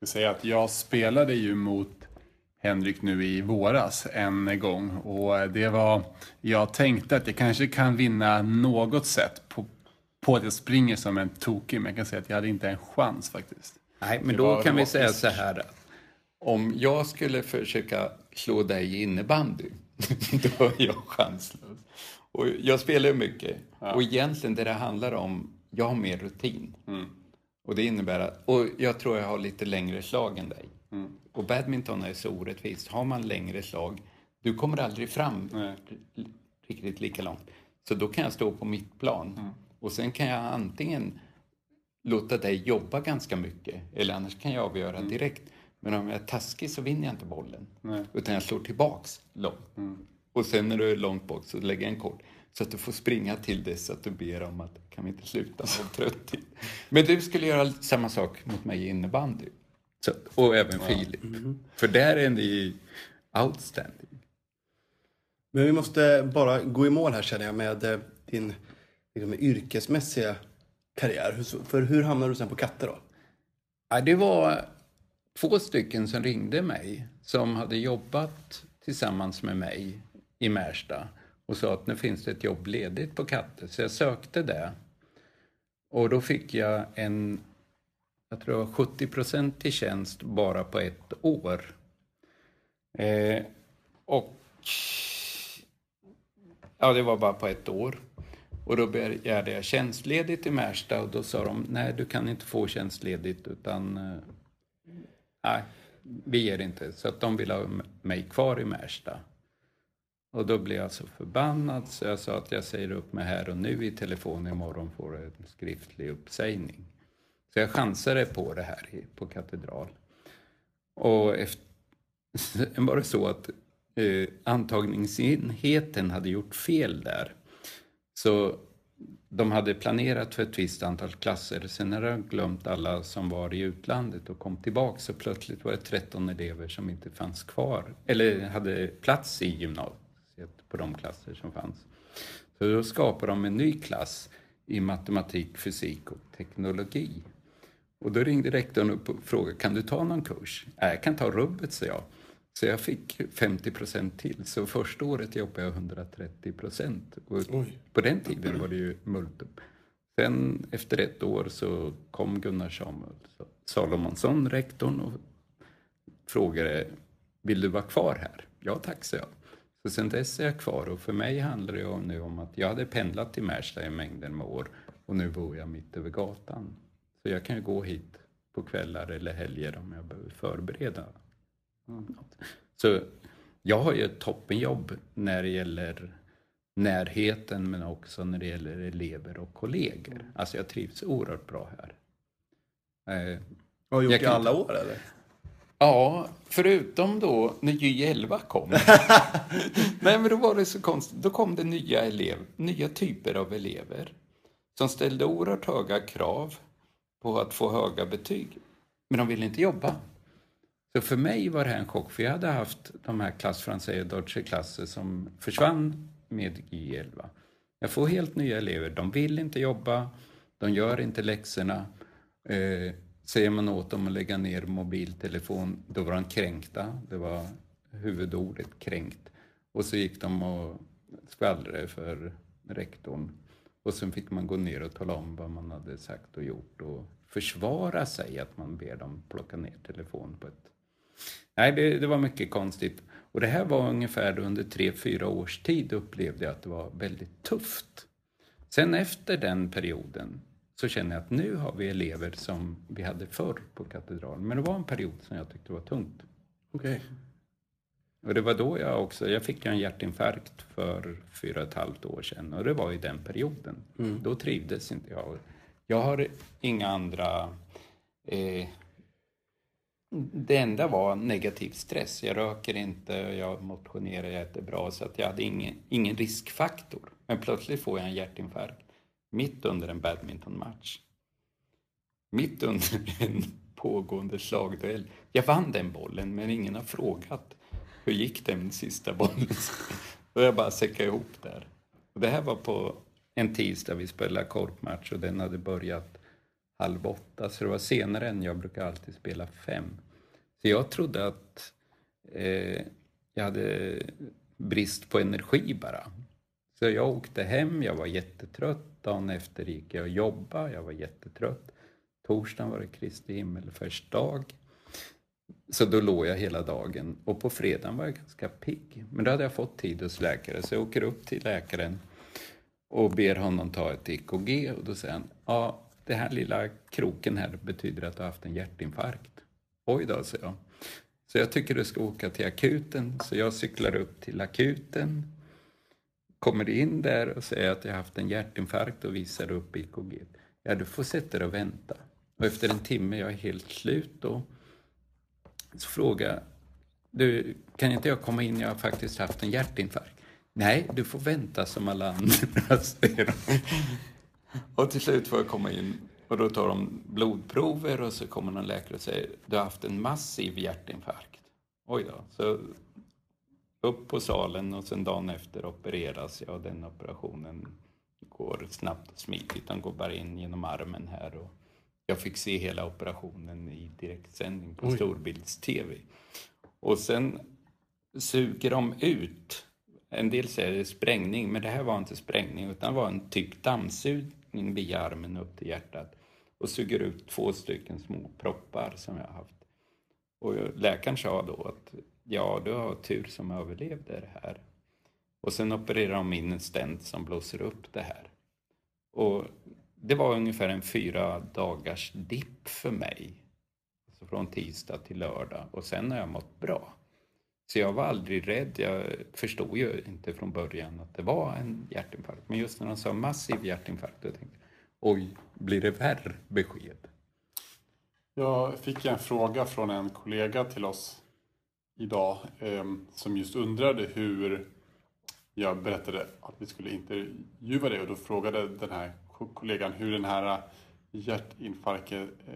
Jag ska säga att jag spelade ju mot Henrik nu i våras en gång och det var, jag tänkte att jag kanske kan vinna något sätt på, på att jag springer som en tokig, men jag kan säga att jag hade inte en chans faktiskt. Nej, men Det då kan vi säga så här om jag skulle försöka slå dig i innebandy, (laughs) då är jag chanslös. Och jag spelar ju mycket. Och egentligen det det handlar om, jag har mer rutin. Mm. Och det innebär att, och jag tror jag har lite längre slag än dig. Mm. Och badminton är så orättvist. Har man längre slag, du kommer aldrig fram Nej. riktigt lika långt. Så då kan jag stå på mitt plan. Mm. Och sen kan jag antingen låta dig jobba ganska mycket eller annars kan jag avgöra direkt. Men om jag är taskig så vinner jag inte bollen. Nej. Utan jag slår tillbaks långt. Och sen när du är långt bak så lägger jag en kort. Så att du får springa till dess att du ber om att kan vi inte sluta vara trött? Men du skulle göra samma sak mot mig i innebandy. Så, och även Filip. För där är ni outstanding. Men vi måste bara gå i mål här känner jag med eh, din liksom, yrkesmässiga karriär. Hur- För hur hamnade du sen på katter då? Ja, det var två stycken som ringde mig som hade jobbat tillsammans med mig i Märsta och sa att nu finns det ett jobb ledigt på Katte. Så jag sökte det. Och då fick jag en, jag tror det var 70 procent i tjänst bara på ett år. Eh, och Ja, det var bara på ett år. Och då begärde jag tjänstledigt i Märsta och då sa de nej, du kan inte få tjänstledigt utan eh, nej, vi ger inte. Så att de ville ha mig kvar i Märsta. Och då blev jag så förbannad så jag sa att jag säger upp mig här och nu i telefon imorgon får jag en skriftlig uppsägning. Så jag chansade på det här på Katedral. Och efter, (laughs) sen var det så att eh, antagningsenheten hade gjort fel där. Så de hade planerat för ett visst antal klasser. Sen hade de glömt alla som var i utlandet och kom tillbaka. Så plötsligt var det 13 elever som inte fanns kvar. Eller hade plats i gymnasiet på de klasser som fanns. Så då skapade de en ny klass i matematik, fysik och teknologi. Och då ringde rektorn upp och frågade, kan du ta någon kurs? "Ja, jag kan ta rubbet, sa jag. Så jag fick 50 procent till. Så första året jobbade jag 130 procent. På den tiden var det ju multum. Sen efter ett år så kom Gunnar Samuel Salomonsson, rektorn, och frågade, vill du vara kvar här? Ja tack, sa jag. Så sen dess är jag kvar och för mig handlar det nu om att jag hade pendlat till Märsta i mängden med år och nu bor jag mitt över gatan. Så jag kan ju gå hit på kvällar eller helger om jag behöver förbereda. Så jag har ju ett toppenjobb när det gäller närheten men också när det gäller elever och kollegor. Alltså jag trivs oerhört bra här. Eh, Har du gjort Jag det i alla år eller? Ja, förutom då när Gy 11 kom. (laughs) Nej, men då var det så konstigt. Då kom det nya, elev, nya typer av elever som ställde oerhört höga krav på att få höga betyg. Men de ville inte jobba. Så för mig var det här en chock, för jag hade haft de här klass Francais och Deutsche klasser som försvann med Gy 11. Jag får helt nya elever, de vill inte jobba, de gör inte läxorna. Eh, säger man åt dem att lägga ner mobiltelefon, då var de kränkta. Det var huvudordet kränkt. Och så gick de och skvallrade för rektorn. Och sen fick man gå ner och tala om vad man hade sagt och gjort och försvara sig att man ber dem plocka ner telefonen på ett... Nej, det, det var mycket konstigt. Och det här var ungefär under tre, fyra års tid upplevde jag att det var väldigt tufft. Sen efter den perioden så känner jag att nu har vi elever som vi hade förr på katedralen. Men det var en period som jag tyckte var tungt. Okej. Och det var då jag också, jag fick en hjärtinfarkt för fyra och ett halvt år sedan och det var i den perioden. Då trivdes inte jag. Jag har inga andra... Eh, det enda var negativ stress. Jag röker inte, jag motionerar, jag äter bra så att jag hade ingen, ingen riskfaktor. Men plötsligt får jag en hjärtinfarkt mitt under en badmintonmatch. Mitt under en pågående slagduell. Jag vann den bollen men ingen har frågat hur gick det med den sista bollen. Och jag bara säckade ihop där. Och det här var på en tisdag vi spelade korpmatch och den hade börjat halv åtta så det var senare än jag brukar alltid spela fem. Så jag trodde att eh, jag hade brist på energi bara. Så jag åkte hem, jag var jättetrött. Dagen efter gick jag och jobbade, jag var jättetrött. Torsdagen var det Kristi himmelsfärdsdag. Så då låg jag hela dagen. Och på fredagen var jag ganska pigg. Men då hade jag fått tid hos läkare, så jag åker upp till läkaren och ber honom ta ett EKG. Och då säger han, ja, den här lilla kroken här betyder att du har haft en hjärtinfarkt. Oj då, sa jag. Så jag tycker du ska åka till akuten. Så jag cyklar upp till akuten kommer in där och säger att jag haft en hjärtinfarkt och visar upp EKG. Ja, du får sätta dig och vänta. Och efter en timme, jag är helt slut då, så frågar jag, du, kan inte jag komma in, jag har faktiskt haft en hjärtinfarkt. Nej, du får vänta som alla andra, (laughs) säger de. Och till slut får jag komma in och då tar de blodprover och så kommer någon läkare och säger, du har haft en massiv hjärtinfarkt. Oj då. Så upp på salen och sen dagen efter opereras jag och den operationen går snabbt och smidigt. Den går bara in genom armen här och jag fick se hela operationen i direktsändning på storbilds-tv. Och sen suger de ut, en del säger det är sprängning, men det här var inte sprängning utan det var en typ dammsugning via armen upp till hjärtat och suger ut två stycken små proppar som jag har haft. Och läkaren sa då att ja, du har tur som överlevde det här. Och sen opererar de in en stent som blåser upp det här. Och det var ungefär en fyra dagars dipp för mig. Alltså från tisdag till lördag. Och sen har jag mått bra. Så jag var aldrig rädd. Jag förstod ju inte från början att det var en hjärtinfarkt. Men just när de sa massiv hjärtinfarkt, då tänkte jag oj, blir det värre besked? Jag fick en fråga från en kollega till oss idag eh, som just undrade hur jag berättade att vi skulle intervjua dig och då frågade den här kollegan hur den här eh, hjärtinfarkten eh,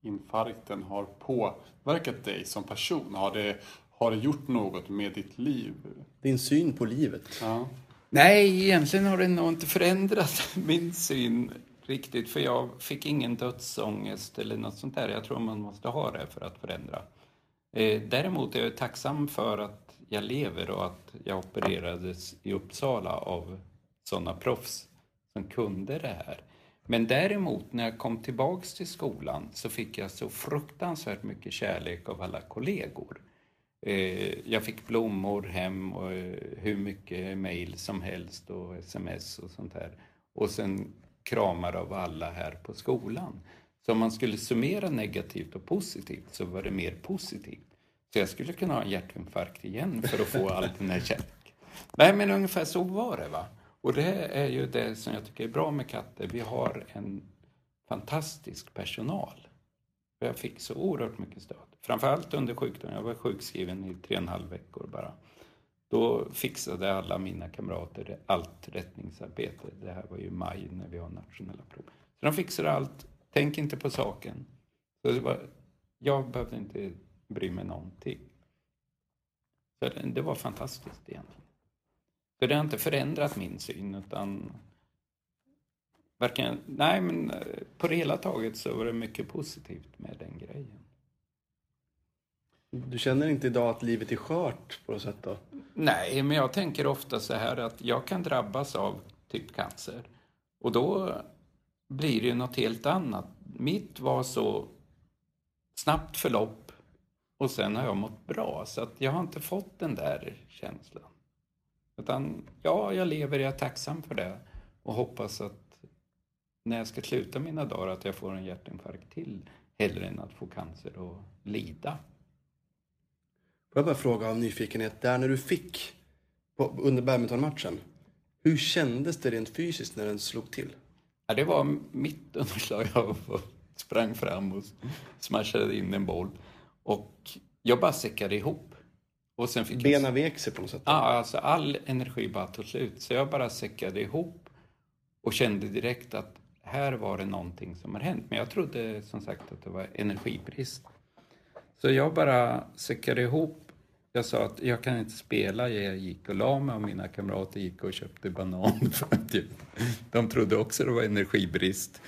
infarkten har påverkat dig som person. Har det, har det gjort något med ditt liv? Din syn på livet. Ja. Nej, egentligen har det nog inte förändrat (laughs) min syn riktigt. För jag fick ingen dödsångest eller något sånt där. Jag tror man måste ha det för att förändra. Eh, däremot är jag tacksam för att jag lever och att jag opererades i Uppsala av sådana proffs som kunde det här. Men däremot när jag kom tillbaks till skolan så fick jag så fruktansvärt mycket kärlek av alla kollegor. Eh, jag fick blommor hem och eh, hur mycket mejl som helst och sms och sånt här. Och sen kramar av alla här på skolan. Så om man skulle summera negativt och positivt så var det mer positivt. Så jag skulle kunna ha en hjärtinfarkt igen för att få (laughs) all den här kärleken. Nej, men ungefär så var det. va. Och det är ju det som jag tycker är bra med katter. Vi har en fantastisk personal. Jag fick så oerhört mycket stöd framförallt under sjukdomen. Jag var sjukskriven i tre och en halv veckor bara. Då fixade alla mina kamrater allt rättningsarbete. Det här var ju maj när vi har nationella prov. Så de fixade allt. Tänk inte på saken. Så det var, jag behövde inte bry mig någonting. Så det, det var fantastiskt egentligen. Så det har inte förändrat min syn utan varken, nej men eh, på det hela taget så var det mycket positivt med den grejen. Du känner inte idag att livet är skört på något sätt då? Nej, men jag tänker ofta så här att jag kan drabbas av typ cancer. Och då blir det ju något helt annat. Mitt var så snabbt förlopp och sen har jag mått bra. Så att jag har inte fått den där känslan. Utan ja, jag lever, jag är tacksam för det och hoppas att när jag ska sluta mina dagar att jag får en hjärtinfarkt till hellre än att få cancer och lida. Får jag bara fråga av nyfikenhet, där när du fick på, under badmintonmatchen, hur kändes det rent fysiskt när den slog till? Ja, det var mitt underslag. Jag sprang fram och smashade in en boll. Och jag bara säckade ihop. Och sen fick Benen jag... vek sig på något sätt? Ja, alltså all energi bara tog slut. Så jag bara säckade ihop och kände direkt att här var det någonting som har hänt. Men jag trodde som sagt att det var energibrist. Så jag bara säckade ihop. Jag sa att jag kan inte spela. Jag gick och la mig och mina kamrater gick och köpte banan. (laughs) För att de trodde också det var energibrist.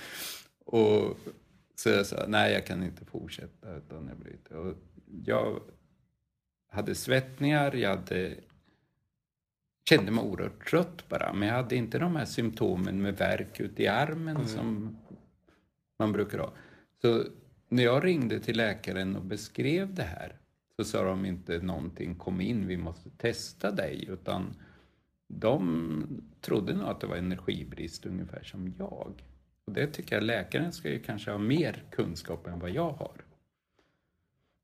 Och så jag sa, nej jag kan inte fortsätta. Utan jag, bryter. Och jag hade svettningar, jag hade kände mig oerhört trött bara. Men jag hade inte de här symptomen med värk ute i armen mm. som man brukar ha. Så när jag ringde till läkaren och beskrev det här så sa de inte någonting, kom in, vi måste testa dig, utan de trodde nog att det var energibrist ungefär som jag. Och det tycker jag läkaren ska ju kanske ha mer kunskap än vad jag har.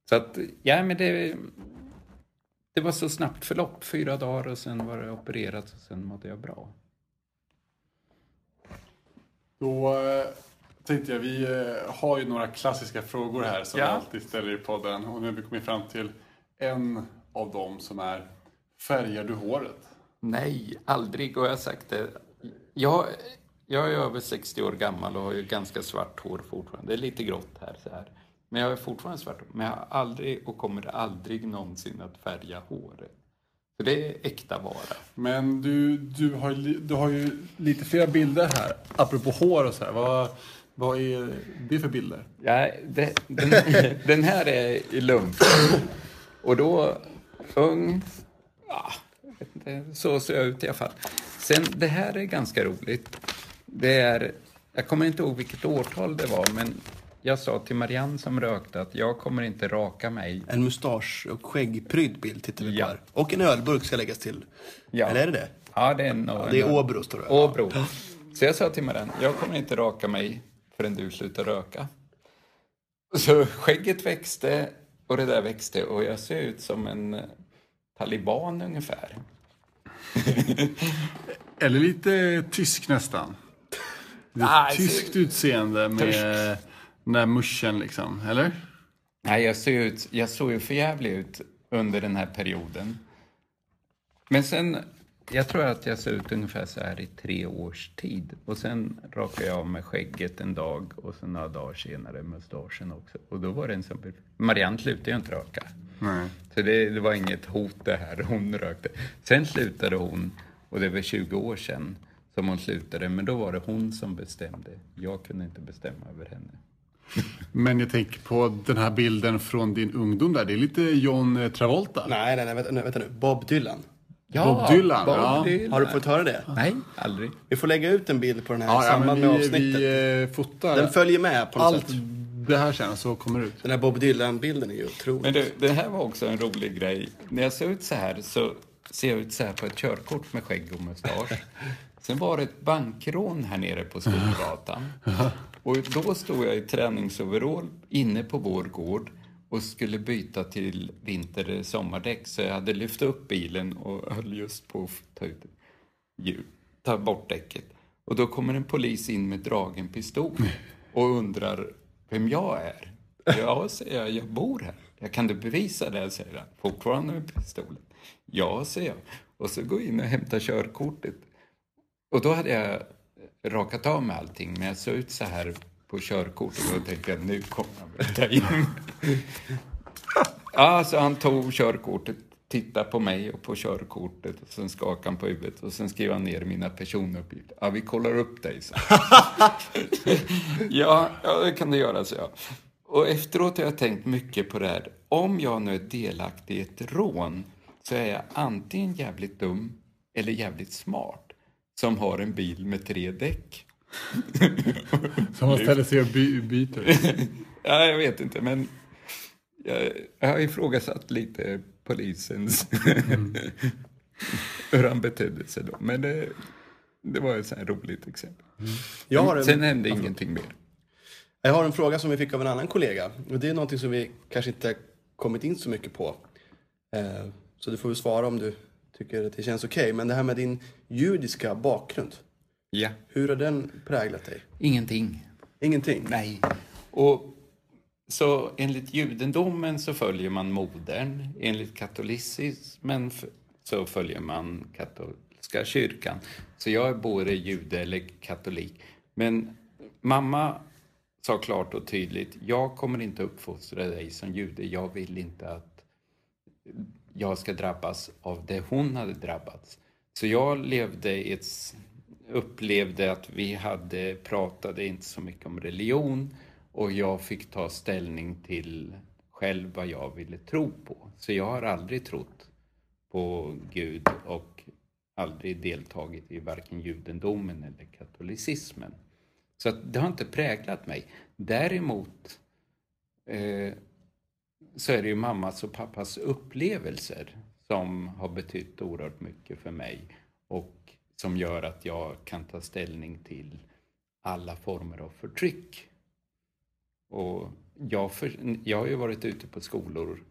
Så att, ja men det, det var så snabbt förlopp, fyra dagar och sen var det opererat och sen mådde jag bra. Då eh, tänkte jag, vi eh, har ju några klassiska frågor här som ja. vi alltid ställer i podden och nu har vi kommit fram till en av dem som är Färgar du håret? Nej, aldrig och jag har sagt det. Jag, jag är över 60 år gammal och har ju ganska svart hår fortfarande. Det är lite grått här så här. Men jag är fortfarande svart. Men jag har aldrig och kommer aldrig någonsin att färga håret. Så det är äkta vara. Men du, du, har, du har ju lite flera bilder här, apropå hår och så här. Vad, vad är det för bilder? Ja, det, den, (laughs) den, här är i lump. Och då, ung, ja, så ser jag ut i alla fall. Sen, det här är ganska roligt. Det är, jag kommer inte ihåg vilket årtal det var, men jag sa till Marianne som rökte att jag kommer inte raka mig. En mustasch och skäggprydd bild tittar vi på ja. här. Och en ölburk ska läggas till. Ja. Eller är det det? Ja, det är en, ja, Det är Åbro står det. Åbro. Så jag sa till Marianne, jag kommer inte raka mig förrän du slutar röka. Så skägget växte och det där växte och jag ser ut som en eh, taliban ungefär. (laughs) Eller lite tysk nästan. Ah, tyskt utseende med den där muschen liksom, eller? Nej, jag, ser ut, jag såg ju förjävlig ut under den här perioden. Men sen, jag tror att jag ser ut ungefär så här i tre års tid. Och sen rakade jag av mig skägget en dag och sen några dagar senare mustaschen också. Och då var det en sån... Marianne slutade ju inte röka. Nej. Så det, det var inget hot det här, hon rökte. Sen slutade hon, och det var 20 år sedan som hon slutade, men då var det hon som bestämde. Jag kunde inte bestämma över henne. (laughs) Men jag tänker på den här bilden från din ungdom där. Det är lite John Travolta. Nej, nej, nej, vänta, nej, vänta nu. Bob Dylan. Ja, Bob Dylan. Bob ja. Dylan. Har du fått höra det? Nej, aldrig. Vi får lägga ut en bild på den här ja, i samband med avsnittet. Vi eh, fotar. Den följer med på något Allt sätt. det här sen så kommer ut. Den här Bob Dylan-bilden är ju otrolig. Men du, det här var också en rolig grej. När jag ser ut så här så ser jag ut så här på ett körkort med skägg och mustasch. (laughs) Sen var det ett bankrån här nere på Storgatan. (laughs) Och då stod jag i träningsoverall inne på vår gård och skulle byta till vinter sommardäck så jag hade lyft upp bilen och (laughs) höll just på att ta, ut, ta bort däcket. Och då kommer en polis in med dragen pistol (laughs) och undrar vem jag är. Ja, säger jag, jag bor här. Jag kan du bevisa det? säger han. Fortfarande med pistolen. Ja, säger jag. Och så går jag in och hämtar körkortet. Och då hade jag rakat av med allting, men jag såg ut så här på körkortet och då tänkte jag nu kommer han ta in. (laughs) Ja, så han tog körkortet, tittade på mig och på körkortet och sen skakade han på huvudet och sen skrev han ner mina personuppgifter. Ja, vi kollar upp dig, så. (laughs) ja, ja, det kan du göra, så jag. Och efteråt har jag tänkt mycket på det här. Om jag nu är delaktig i ett rån så är jag antingen jävligt dum eller jävligt smart som har en bil med tre däck. Som man ställer sig och by byter. (laughs) ja, jag vet inte, men jag, jag har ifrågasatt lite polisens (laughs) hur han betedde sig då. Men det, det var ett sånt här roligt exempel. Jag har en, Sen hände ingenting mer. jag har en fråga som vi fick av en annan kollega. Och det är någonting som vi kanske inte kommit in så mycket på. Eh, så du får väl svara om du tycker att det känns okej. Men det här med din judiska bakgrund. Ja. Hur har den präglat dig? Ingenting. Ingenting? Nej. Och så enligt judendomen så följer man modern. Enligt katolicismen så följer man katolska kyrkan. Så jag är både jude eller katolik. Men mamma sa klart och tydligt, jag kommer inte uppfostra dig som jude. Jag vill inte att jag ska drabbas av det hon hade drabbats. Så jag levde i ett, upplevde att vi hade, pratade inte så mycket om religion och jag fick ta ställning till själv vad jag ville tro på. Så jag har aldrig trott på Gud och aldrig deltagit i varken judendomen eller katolicismen. Så att det har inte präglat mig. Däremot eh, så är det ju mammas och pappas upplevelser som har betytt oerhört mycket för mig och som gör att jag kan ta ställning till alla former av förtryck. Och jag, för, jag har ju varit ute på skolor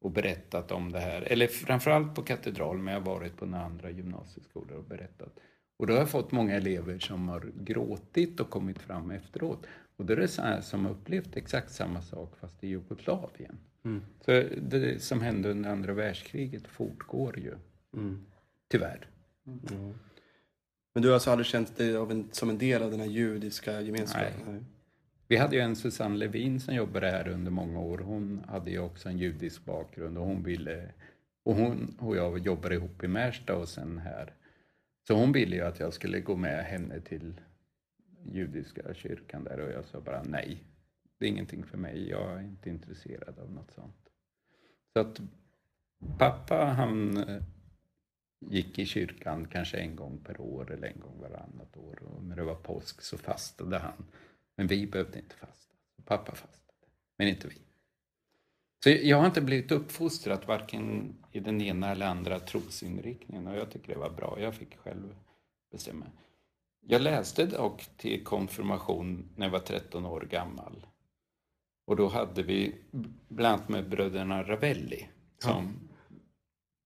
och berättat om det här, eller framförallt på katedral, men jag har varit på några andra gymnasieskolor och berättat. Och då har jag fått många elever som har gråtit och kommit fram efteråt. Och då är det så här som har upplevt exakt samma sak fast i Jugoslavien. Så det som hände under andra världskriget fortgår ju. Tyvärr. Men du har alltså aldrig känt dig av en, som en del av den här judiska gemenskapen? Nej. Vi hade ju en Susanne Levin som jobbade här under många år. Hon hade ju också en judisk bakgrund och hon ville... Och hon och jag jobbade ihop i Märsta och sen här. Så hon ville ju att jag skulle gå med henne till judiska kyrkan där och jag sa bara nej. Det är ingenting för mig. Jag är inte intresserad av något sånt. Så att pappa han gick i kyrkan kanske en gång per år eller en gång varannat år. Och när det var påsk så fastade han. Men vi behövde inte fasta. Pappa fastade, men inte vi. Så jag har inte blivit uppfostrad varken i den ena eller andra trosinriktningen och jag tycker det var bra. Jag fick själv bestämma. Jag läste dock till konfirmation när jag var 13 år gammal. Och då hade vi bland annat med bröderna Ravelli som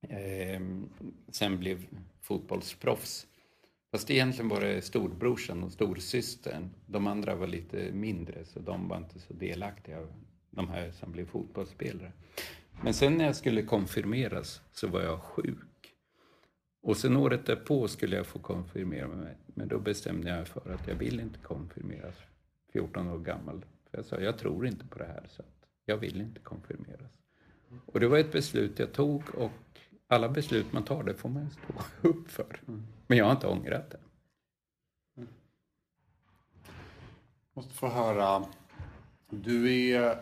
Ehm, sen blev fotbollsproffs. Fast egentligen var det storbrorsan och storsystern. De andra var lite mindre så de var inte så delaktiga, de här som blev fotbollsspelare. Men sen när jag skulle konfirmeras så var jag sjuk. Och sen året därpå skulle jag få konfirmera mig. Men då bestämde jag mig för att jag vill inte konfirmeras 14 år gammal. För jag sa, jag tror inte på det här så att jag vill inte konfirmeras. Och det var ett beslut jag tog och alla beslut man tar det får man stå (laughs) upp för. Men jag har inte ångrat det. Måste få höra. Du, är,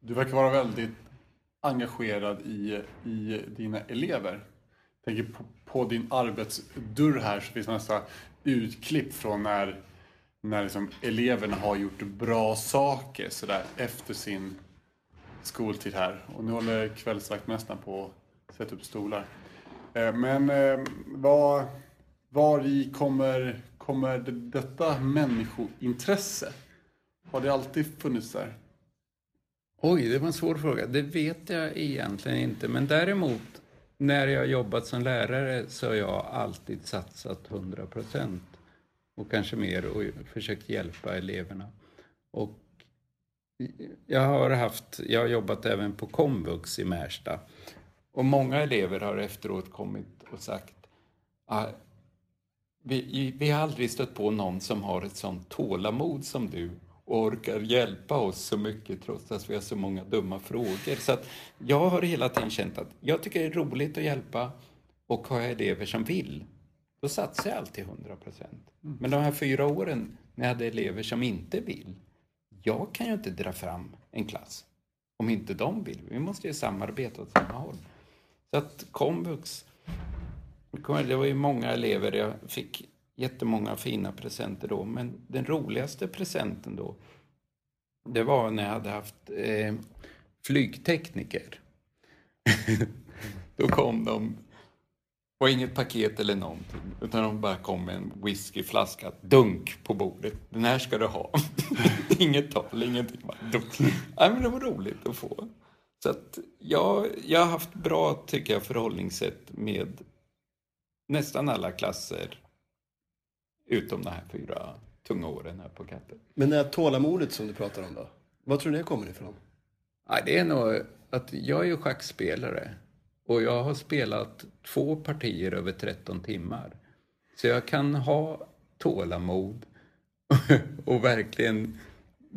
du verkar vara väldigt engagerad i, i dina elever. Jag tänker på, på din arbetsdörr här så finns det nästan utklipp från när, när liksom eleverna har gjort bra saker så där, efter sin skoltid här. Och nu håller kvällsvaktmästaren på Sätt sätta upp stolar. Eh, men eh, vad, var i kommer, kommer detta människointresse? Har det alltid funnits där? Oj, det var en svår fråga. Det vet jag egentligen inte. Men däremot, när jag jobbat som lärare så har jag alltid satsat 100 procent och kanske mer och försökt hjälpa eleverna. Och Jag har, haft, jag har jobbat även på komvux i Märsta. Och många elever har efteråt kommit och sagt ah, vi, vi har aldrig stött på någon som har ett sånt tålamod som du och orkar hjälpa oss så mycket trots att vi har så många dumma frågor. Så att jag har hela tiden känt att jag tycker det är roligt att hjälpa och har jag elever som vill, då satsar jag alltid 100 procent. Men de här fyra åren när jag hade elever som inte vill, jag kan ju inte dra fram en klass om inte de vill. Vi måste ju samarbeta åt samma håll. Så att komvux, det var ju många elever, jag fick jättemånga fina presenter då, men den roligaste presenten då, det var när jag hade haft eh, flygtekniker. (laughs) då kom de, och inget paket eller någonting, utan de bara kom med en whiskyflaska, dunk på bordet. Den här ska du ha. (laughs) inget tal, ingenting. Bara dunk. Men det var roligt att få. Så att jag, jag har haft bra, tycker jag, förhållningssätt med nästan alla klasser Utom de här fyra tunga åren här på katten. Men det här tålamodet som du pratar om då? Vad tror du det kommer ifrån? Ja, det är nog att jag är ju schackspelare. Och jag har spelat två partier över 13 timmar. Så jag kan ha tålamod (laughs) och verkligen...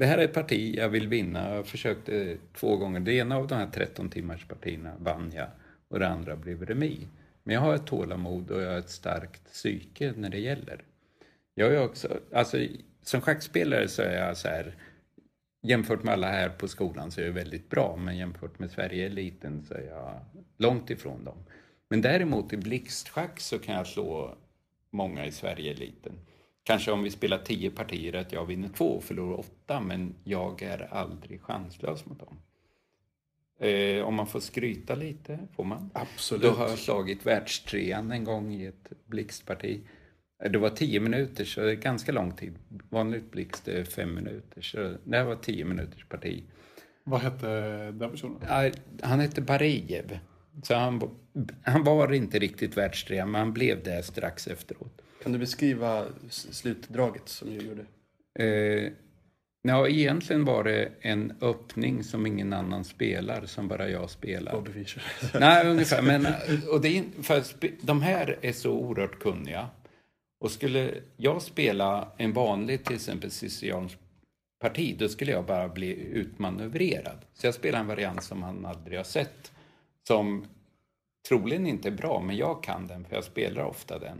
Det här är ett parti jag vill vinna. Jag försökte eh, två gånger. Det ena av de här 13 timmars partierna vann jag och det andra blev remis. Men jag har ett tålamod och jag har ett starkt psyke när det gäller. Jag är också, alltså som schackspelare så är jag så här, jämfört med alla här på skolan så är jag väldigt bra, men jämfört med Sverige-eliten så är jag långt ifrån dem. Men däremot i blixtschack så kan jag slå många i Sverige-eliten. Kanske om vi spelar tio partier att jag vinner två och förlorar åtta, men jag är aldrig chanslös mot dem. Eh, om man får skryta lite, får man? Absolut. Då har jag slagit världstrean en gång i ett blixtparti. Det var tio minuter, så det är ganska lång tid. Vanligt blixt är fem minuter, så det här var tio minuters parti. Vad hette den personen? Han hette Barejev. Så han, han var inte riktigt världstrea, men han blev det strax efteråt. Kan du beskriva slutdraget som du gjorde? Eh, ja, egentligen var det en öppning som ingen annan spelar, som bara jag spelar. Bobby Fischer. (laughs) Nej, ungefär. Men, och det är, för de här är så oerhört kunniga. Och skulle jag spela en vanlig, till exempel siciliansk parti, då skulle jag bara bli utmanövrerad. Så jag spelar en variant som han aldrig har sett. Som troligen inte är bra, men jag kan den för jag spelar ofta den.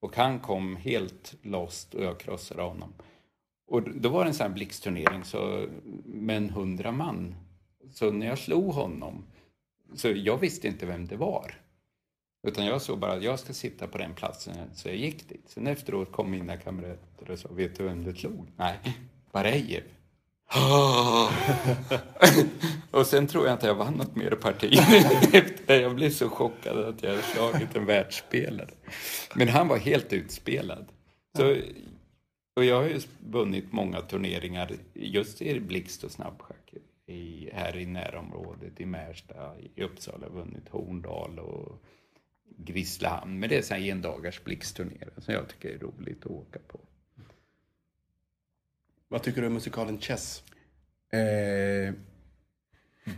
Och han kom helt lost och jag krossade honom. Och då var det en sån här blixtturnering så, med en hundra man. Så när jag slog honom, så jag visste inte vem det var. Utan jag såg bara att jag ska sitta på den platsen, så jag gick dit. Sen efteråt kom mina kamrater och sa, vet du vem du slog? Nej, Barejev. Ah. (laughs) och sen tror jag inte jag vann något mer parti (laughs) Jag blev så chockad att jag hade slagit en världsspelare. Men han var helt utspelad. Så, och jag har ju vunnit många turneringar just i blixt och snabbschack. I, här i närområdet, i Märsta, i Uppsala, vunnit Horndal och Grisslehamn. Men det är så här endagars blixtturneringar som jag tycker är roligt att åka på. Vad tycker du om musikalen Chess? Eh,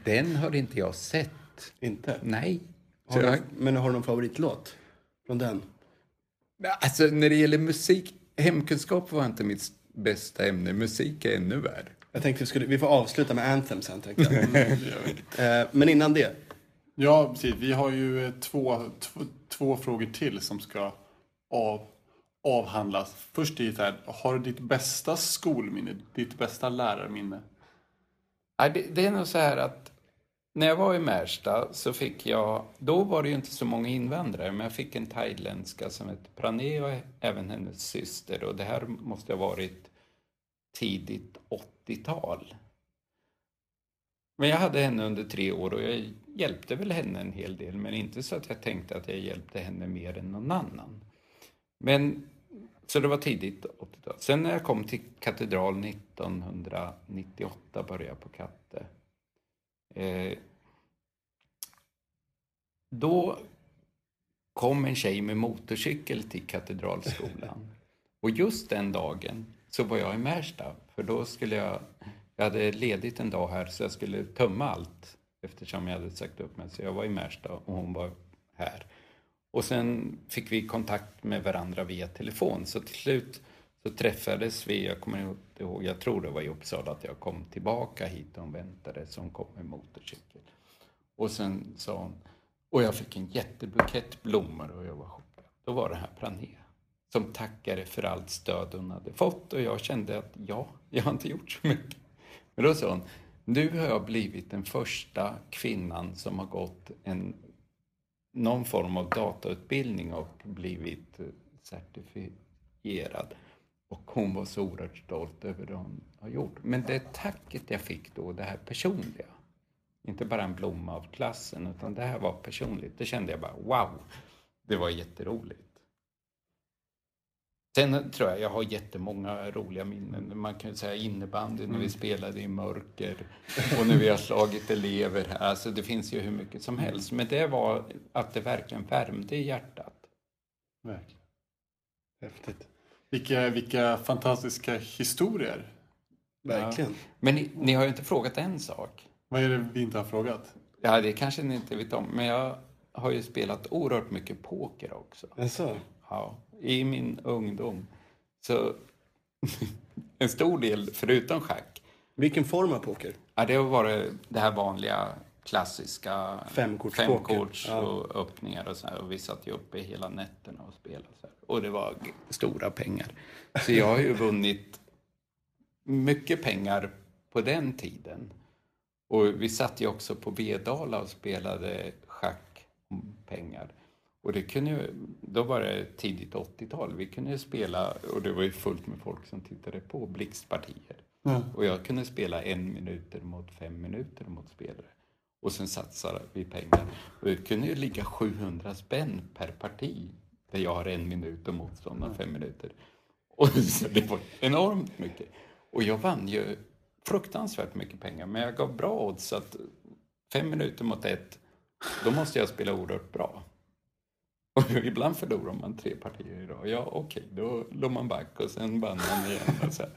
den har inte jag sett. Inte? Nej. Har du, men har du någon favoritlåt från den? Alltså när det gäller musik, hemkunskap var inte mitt bästa ämne. Musik är ännu värre. Jag tänkte vi, skulle, vi får avsluta med Anthem sen. (laughs) Eh, men innan det. Ja, precis. Vi har ju två, två, två frågor till som ska av, avhandlas. Först är det här, har du ditt bästa skolminne, ditt bästa lärarminne? Ja, det, det är nog så här att när jag var i Märsta så fick jag, då var det ju inte så många invandrare, men jag fick en thailändska som hette Pranee och även hennes syster och det här måste ha varit tidigt 80-tal. Men jag hade henne under tre år och jag hjälpte väl henne en hel del, men inte så att jag tänkte att jag hjälpte henne mer än någon annan. Men, så det var tidigt 80-tal. Sen när jag kom till katedral 1998 började jag på Katte. Eh, då kom en tjej med motorcykel till Katedralskolan. (laughs) Och just den dagen så var jag i Märsta, för då skulle jag Jag hade ledigt en dag här så jag skulle tömma allt eftersom jag hade sagt upp mig. Så jag var i Märsta och hon var här. Och sen fick vi kontakt med varandra via telefon. Så till slut så träffades vi, jag kommer inte ihåg, jag tror det var i Uppsala att jag kom tillbaka hit och hon väntade som kom med motorcykel. Och sen sa hon, och jag fick en jättebukett blommor och jag var chockad. Då var det här Prané som tackade för allt stöd hon hade fått och jag kände att ja, jag har inte gjort så mycket. Men då sa hon, nu har jag blivit den första kvinnan som har gått en, någon form av datautbildning och blivit eh, certifierad. Och hon var så oerhört stolt över det hon har gjort. Men det tacket jag fick då, det här personliga. Inte bara en blomma av klassen, utan det här var personligt. Det kände jag bara, wow! Det var jätteroligt. Sen tror jag jag har jättemånga roliga minnen. Man kan ju säga innebandy när vi spelade i mörker och när vi har slagit elever. Alltså det finns ju hur mycket som helst. Men det var att det verkligen värmde i hjärtat. Verkligen. Häftigt. Vilka, vilka fantastiska historier. Verkligen. Men ni, ni har ju inte frågat en sak. Vad är det vi inte har frågat? Ja, det kanske ni inte vet om. Men jag har ju spelat oerhört mycket poker också. Jaså? Ja, i min ungdom. Så (laughs) en stor del, förutom schack, Vilken form av poker? ja, det har varit det här vanliga klassiska Femkortspoker. femkorts Ja. och öppningar och så här. Och vi satt ju uppe hela nätterna och spelade så här. Och det var stora pengar. Så jag har ju (laughs) vunnit mycket pengar på den tiden. Och vi satt ju också på Vedala och spelade schack om pengar. Och det kunde ju, då var det tidigt 80-tal. Vi kunde ju spela, och det var ju fullt med folk som tittade på, blixtpartier. Och jag kunde spela en minuter mot fem minuter mot spelare. Och sen satsade vi pengar. Och det kunde ju ligga 700 spänn per parti. Där jag har en minut och motståndaren fem minuter. Och så det var enormt mycket. Och jag vann ju fruktansvärt mycket pengar. Men jag gav bra odds att fem minuter mot ett, då måste jag spela oerhört bra. Och (laughs) ibland förlorar man tre partier idag. Ja, okej, då låg man back och sen vann man igen. Och så här.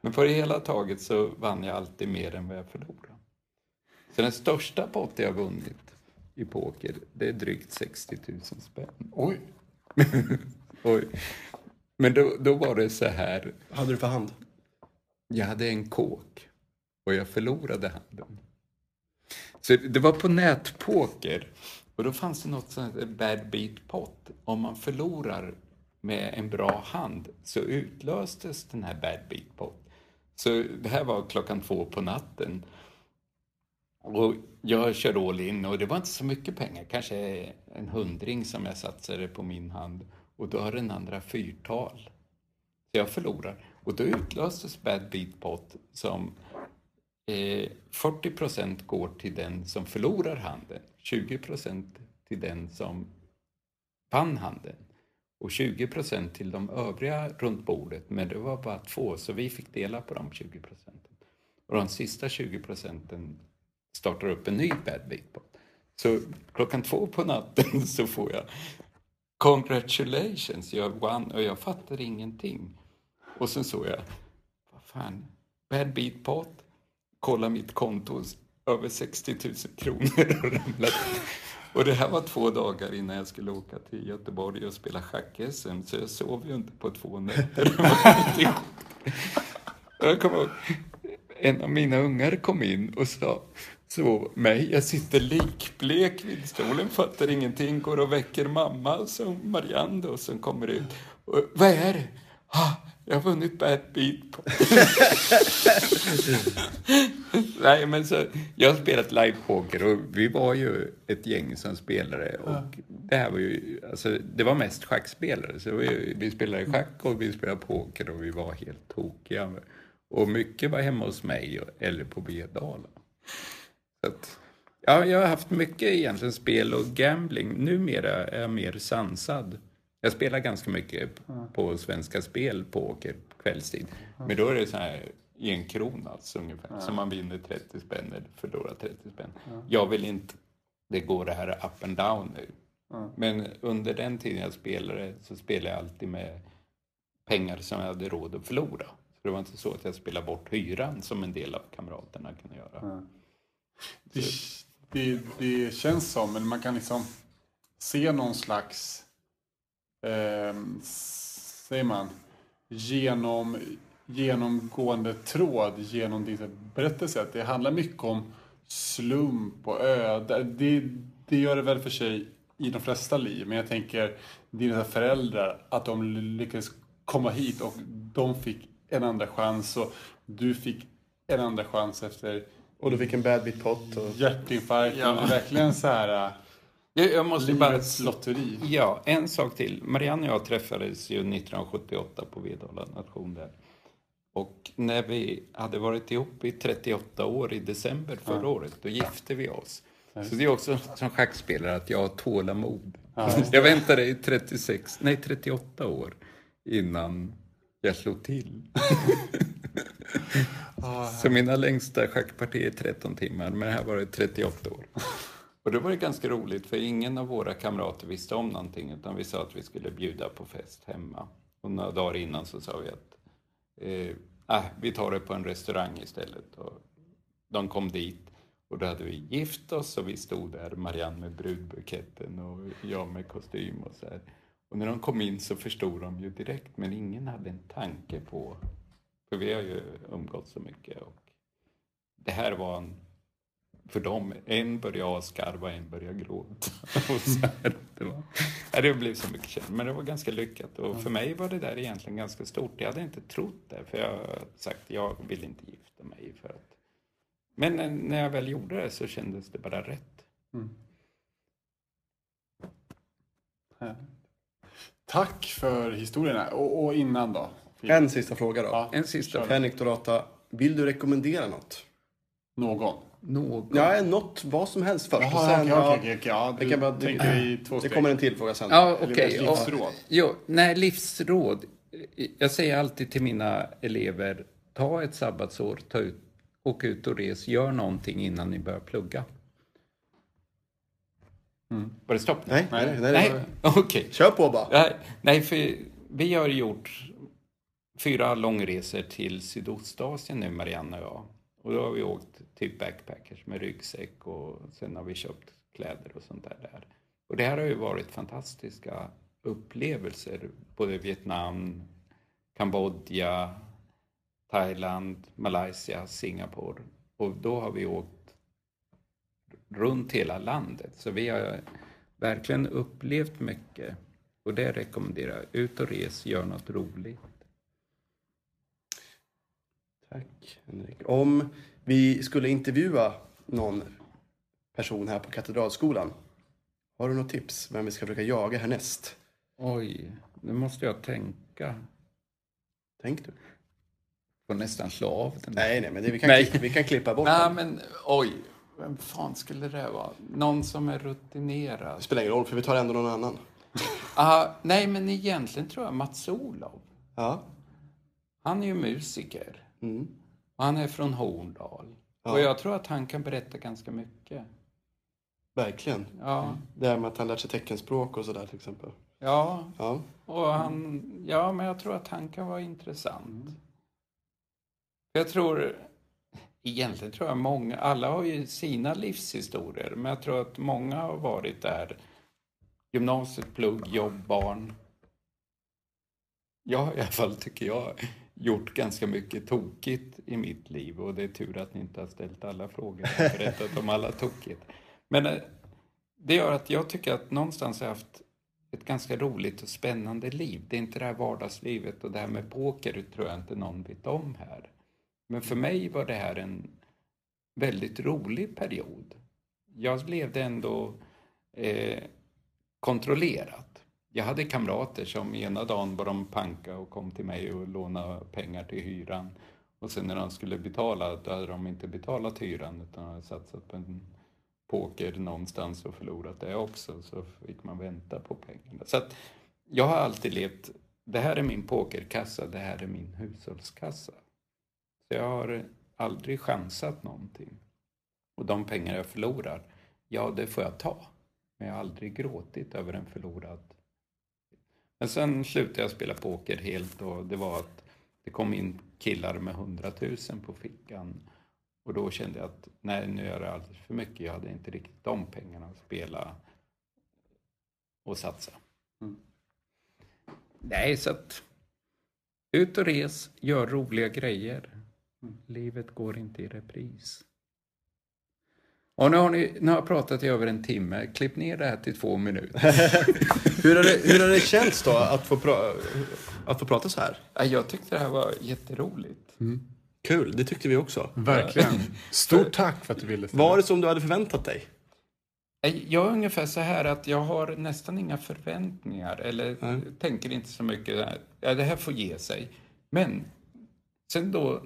Men på det hela taget så vann jag alltid mer än vad jag förlorade. Så den största pott jag vunnit i poker, det är drygt 60 000 spänn. Oj! (laughs) Oj. Men då, då var det så här, hade du för hand? jag hade en kåk och jag förlorade handen. Så det var på nätpoker och då fanns det något som heter bad beat pot. Om man förlorar med en bra hand så utlöstes den här bad beat pot. Så det här var klockan två på natten. Och jag körde all in och det var inte så mycket pengar, kanske en hundring som jag satsade på min hand. Och då har den andra fyrtal. Så jag förlorar. Och då utlöstes Bad Beat Pot som Eh, 40 procent går till den som förlorar handen, 20 procent till den som vann handen och 20 procent till de övriga runt bordet. Men det var bara två, så vi fick dela på de 20 procenten. Och de sista 20 procenten startar upp en ny Bad Beat Pot. Så klockan två på natten (laughs) så får jag Congratulations, jag vann och jag fattade ingenting. Och sen såg jag, vad fan, bad beat pot, kolla mitt konto, över 60 000 kronor och ramlat. Och det här var två dagar innan jag skulle åka till Göteborg och spela schack-SM, så jag sov ju inte på två nätter. Jag kommer ihåg, en av mina ungar kom in och sa så mig, jag sitter likblek vid stolen, fattar ingenting, går och väcker mamma som Marianne då, som kommer ut. Och, Vad är det? Ah, jag har vunnit Bad Beat på. (laughs) Nej, men så, jag har spelat livepoker och vi var ju ett gäng som spelare. Och det här var ju, alltså, det var mest schackspelare. Så vi, vi spelade schack och vi spelade poker och vi var helt tokiga. Och mycket var hemma hos mig eller på Vedala. Så att, ja, jag har haft mycket egentligen spel och gambling. Numera är jag mer sansad. Jag spelar ganska mycket på Svenska Spel på åker kvällstid. Men då är det så här en krona alltså, ungefär. Så man vinner 30 spänn eller förlorar 30 spänn. Jag vill inte det går det här up and down nu. Men under den tiden jag spelade så spelade jag alltid med pengar som jag hade råd att förlora. Det var inte så att jag spelade bort hyran som en del av kamraterna kunde göra. Det, det, det känns som, men man kan liksom se någon slags, eh, säger man, genom, genomgående tråd genom din berättelse. Att det handlar mycket om slump och öde. Det, det gör det väl för sig i de flesta liv, men jag tänker dina föräldrar, att de lyckades komma hit och de fick en andra chans och du fick en andra chans efter Och du fick en bad bit pot. Och... hjärtinfarkt. Ja. Verkligen så här... Jag, jag måste bara... Livets lotteri. Ja, en sak till. Marianne och jag träffades ju 1978 på Vedala nation där. Och när vi hade varit ihop i 38 år i december förra året, då gifte vi oss. Så det är också som schackspelare att jag har tålamod. (laughs) jag väntade i 36, nej 38 år innan jag slog till. (laughs) Så mina längsta schackpartier är 13 timmar, men här var det 38 år. Och det var det ganska roligt, för ingen av våra kamrater visste om någonting, utan vi sa att vi skulle bjuda på fest hemma. Och några dagar innan så sa vi att eh, ah, vi tar det på en restaurang istället. Och de kom dit och då hade vi gift oss och vi stod där, Marianne med brudbuketten och jag med kostym och så här. Och när de kom in så förstod de ju direkt, men ingen hade en tanke på, för vi har ju umgått så mycket och det här var en, för dem, en började asgarva, en började gråta. (laughs) Och så här, det, var, ja, det blev så mycket känt, men det var ganska lyckat. Och för mig var det där egentligen ganska stort. Jag hade inte trott det, för jag har sagt jag vill inte gifta mig. För att... Men när- jag väl gjorde det så kändes det bara rätt. Tack för historierna. Och, och innan då? En sista fråga då. Ja, En sista. Henrik Dorata, vill du rekommendera något? Någon? Någon. Ja, något, vad som helst först. Jaha, och sen, okej, ja, okej, okej, okej. Ja, det du kan bara- i två det kommer en till fråga sen. Ja, okej. ett ja. livsråd. Jo, nej, livsråd. Jag säger alltid till mina elever, ta ett sabbatsår, ta ut, åk ut och res, gör någonting innan ni börjar plugga. Var det stopp? Nej, nej, nej. nej, Nej, var- okej. Kör på bara. Nej, Nej, för vi har gjort fyra långresor till Sydostasien nu, Marianne och jag. Och då har vi åkt typ backpackers med ryggsäck och sen har vi köpt kläder och sånt där. där. Och det här har ju varit fantastiska upplevelser. Både Vietnam, Kambodja, Thailand, Malaysia, Singapore. Och då har vi åkt runt hela landet. Så vi har verkligen upplevt mycket. Och det rekommenderar jag. Ut och res, gör något roligt. Tack Henrik. Om vi skulle intervjua någon person här på Katedralskolan. Har du något tips vem vi ska försöka jaga härnäst? Oj, nu måste jag tänka. Tänk du. Får nästan slå av den. Nej, nej, men det, vi, kan, Nej. klippa, vi kan klippa bort Nej, den. men oj. Vem fan skulle det vara? Någon som är rutinerad? Det spelar ingen roll, för vi tar ändå någon annan. (laughs) Ah, nej, men egentligen tror jag Mats Olof. Ja. Han är ju musiker. Mm. Han är från Horndal. Ja. Och jag tror att han kan berätta ganska mycket. Verkligen. Ja, Det här med att han lärt sig teckenspråk och sådär till exempel. ja. Ja. Och han, ja, men jag tror att han kan vara intressant. Jag tror, egentligen tror jag många, alla har ju sina livshistorier, men jag tror att många har varit där. Gymnasiet, plugg, jobb, barn. Har i alla fall, tycker jag, gjort ganska mycket tokigt i mitt liv och det är tur att ni inte har ställt alla frågor och (laughs) berättat om alla tokigt. Men eh, det gör att jag tycker att någonstans har jag haft ett ganska roligt och spännande liv. Det är inte det här vardagslivet och det här med poker tror jag inte någon vet om här. Men för mig var det här en väldigt rolig period. Jag levde ändå eh, kontrollerat. Jag hade kamrater som ena dagen var de panka och kom till mig och lånade pengar till hyran. Och sen när de skulle betala, då hade de inte betalat hyran utan hade satsat på en poker någonstans och förlorat det också. Så fick man vänta på pengarna. Så att jag har alltid levt, det här är min pokerkassa, det här är min hushållskassa. Så jag har aldrig chansat någonting. Och de pengar jag förlorar, ja det får jag ta. Men jag har aldrig gråtit över en förlorad. Men sen slutade jag spela poker helt och det var att det kom in killar med hundratusen på fickan. Och då kände jag att nej, nu är det alldeles för mycket. Jag hade inte riktigt de pengarna att spela och satsa. Mm. Nej, så att ut och res, gör roliga grejer. Livet går inte i repris. Och nu har, ni, nu har jag pratat i över en timme. Klipp ner det här till två minuter. (laughs) hur, har det, hur har det känts då att få, pra, att få prata så här? Jag tyckte det här var jätteroligt. Mm. Kul, det tyckte vi också. Verkligen. (laughs) Stort tack för att du ville ställa. Var det som du hade förväntat dig? Jag är ungefär så här att jag har nästan inga förväntningar eller Nej. tänker inte så mycket. Ja, det här får ge sig. Men sen då,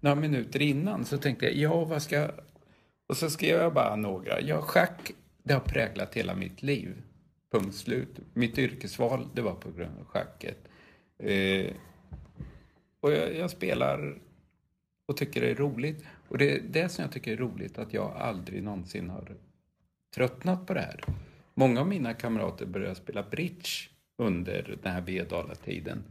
några minuter innan så tänkte jag, ja vad ska... Och så skrev jag bara några. Ja, schack, det har präglat hela mitt liv. Punkt slut. Mitt yrkesval, det var på grund av schacket. Eh, och jag, jag, spelar och tycker det är roligt. Och det är det som jag tycker är roligt, att jag aldrig någonsin har tröttnat på det här. Många av mina kamrater började spela bridge under den här Vedala-tiden.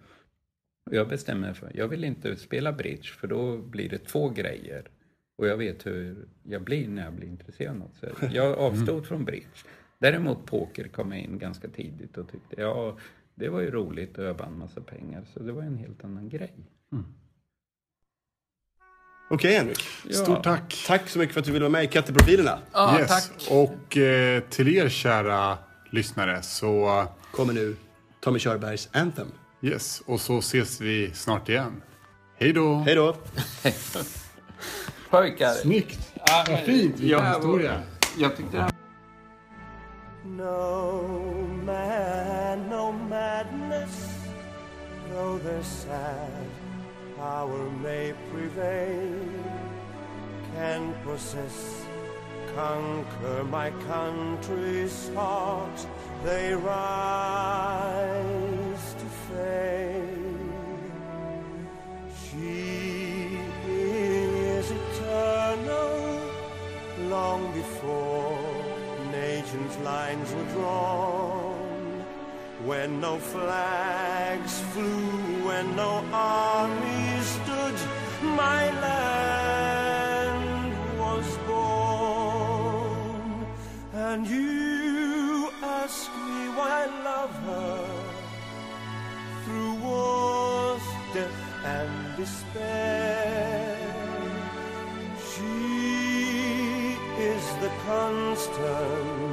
Jag bestämde mig för jag vill inte spela bridge för då blir det två grejer. Och jag vet hur jag blir när jag blir intresserad av något. Så jag avstod mm. från bridge. Däremot poker kom jag in ganska tidigt och tyckte ja, det var ju roligt och jag vann massa pengar. Så det var en helt annan grej. Mm. Okej okay, Henrik. Ja. Stort tack. Tack så mycket för att du ville vara med i Katteprofilerna. Ja, yes. tack. Och eh, till er kära lyssnare så... Kommer nu Tommy Körbergs Anthem. Yes, och så ses vi snart igen. Hej då! Hej då! (laughs) Pojkar. Snyggt! Ja, Vad fint, vilken historia. Jag tyckte det No man, no madness, though they're sad power may prevail, can possess, conquer my country's heart. They rise to fame. She long before nations' lines were drawn when no flags flew, when no army stood, my land was born. And you ask me why I love her through wars, death, and despair. Constant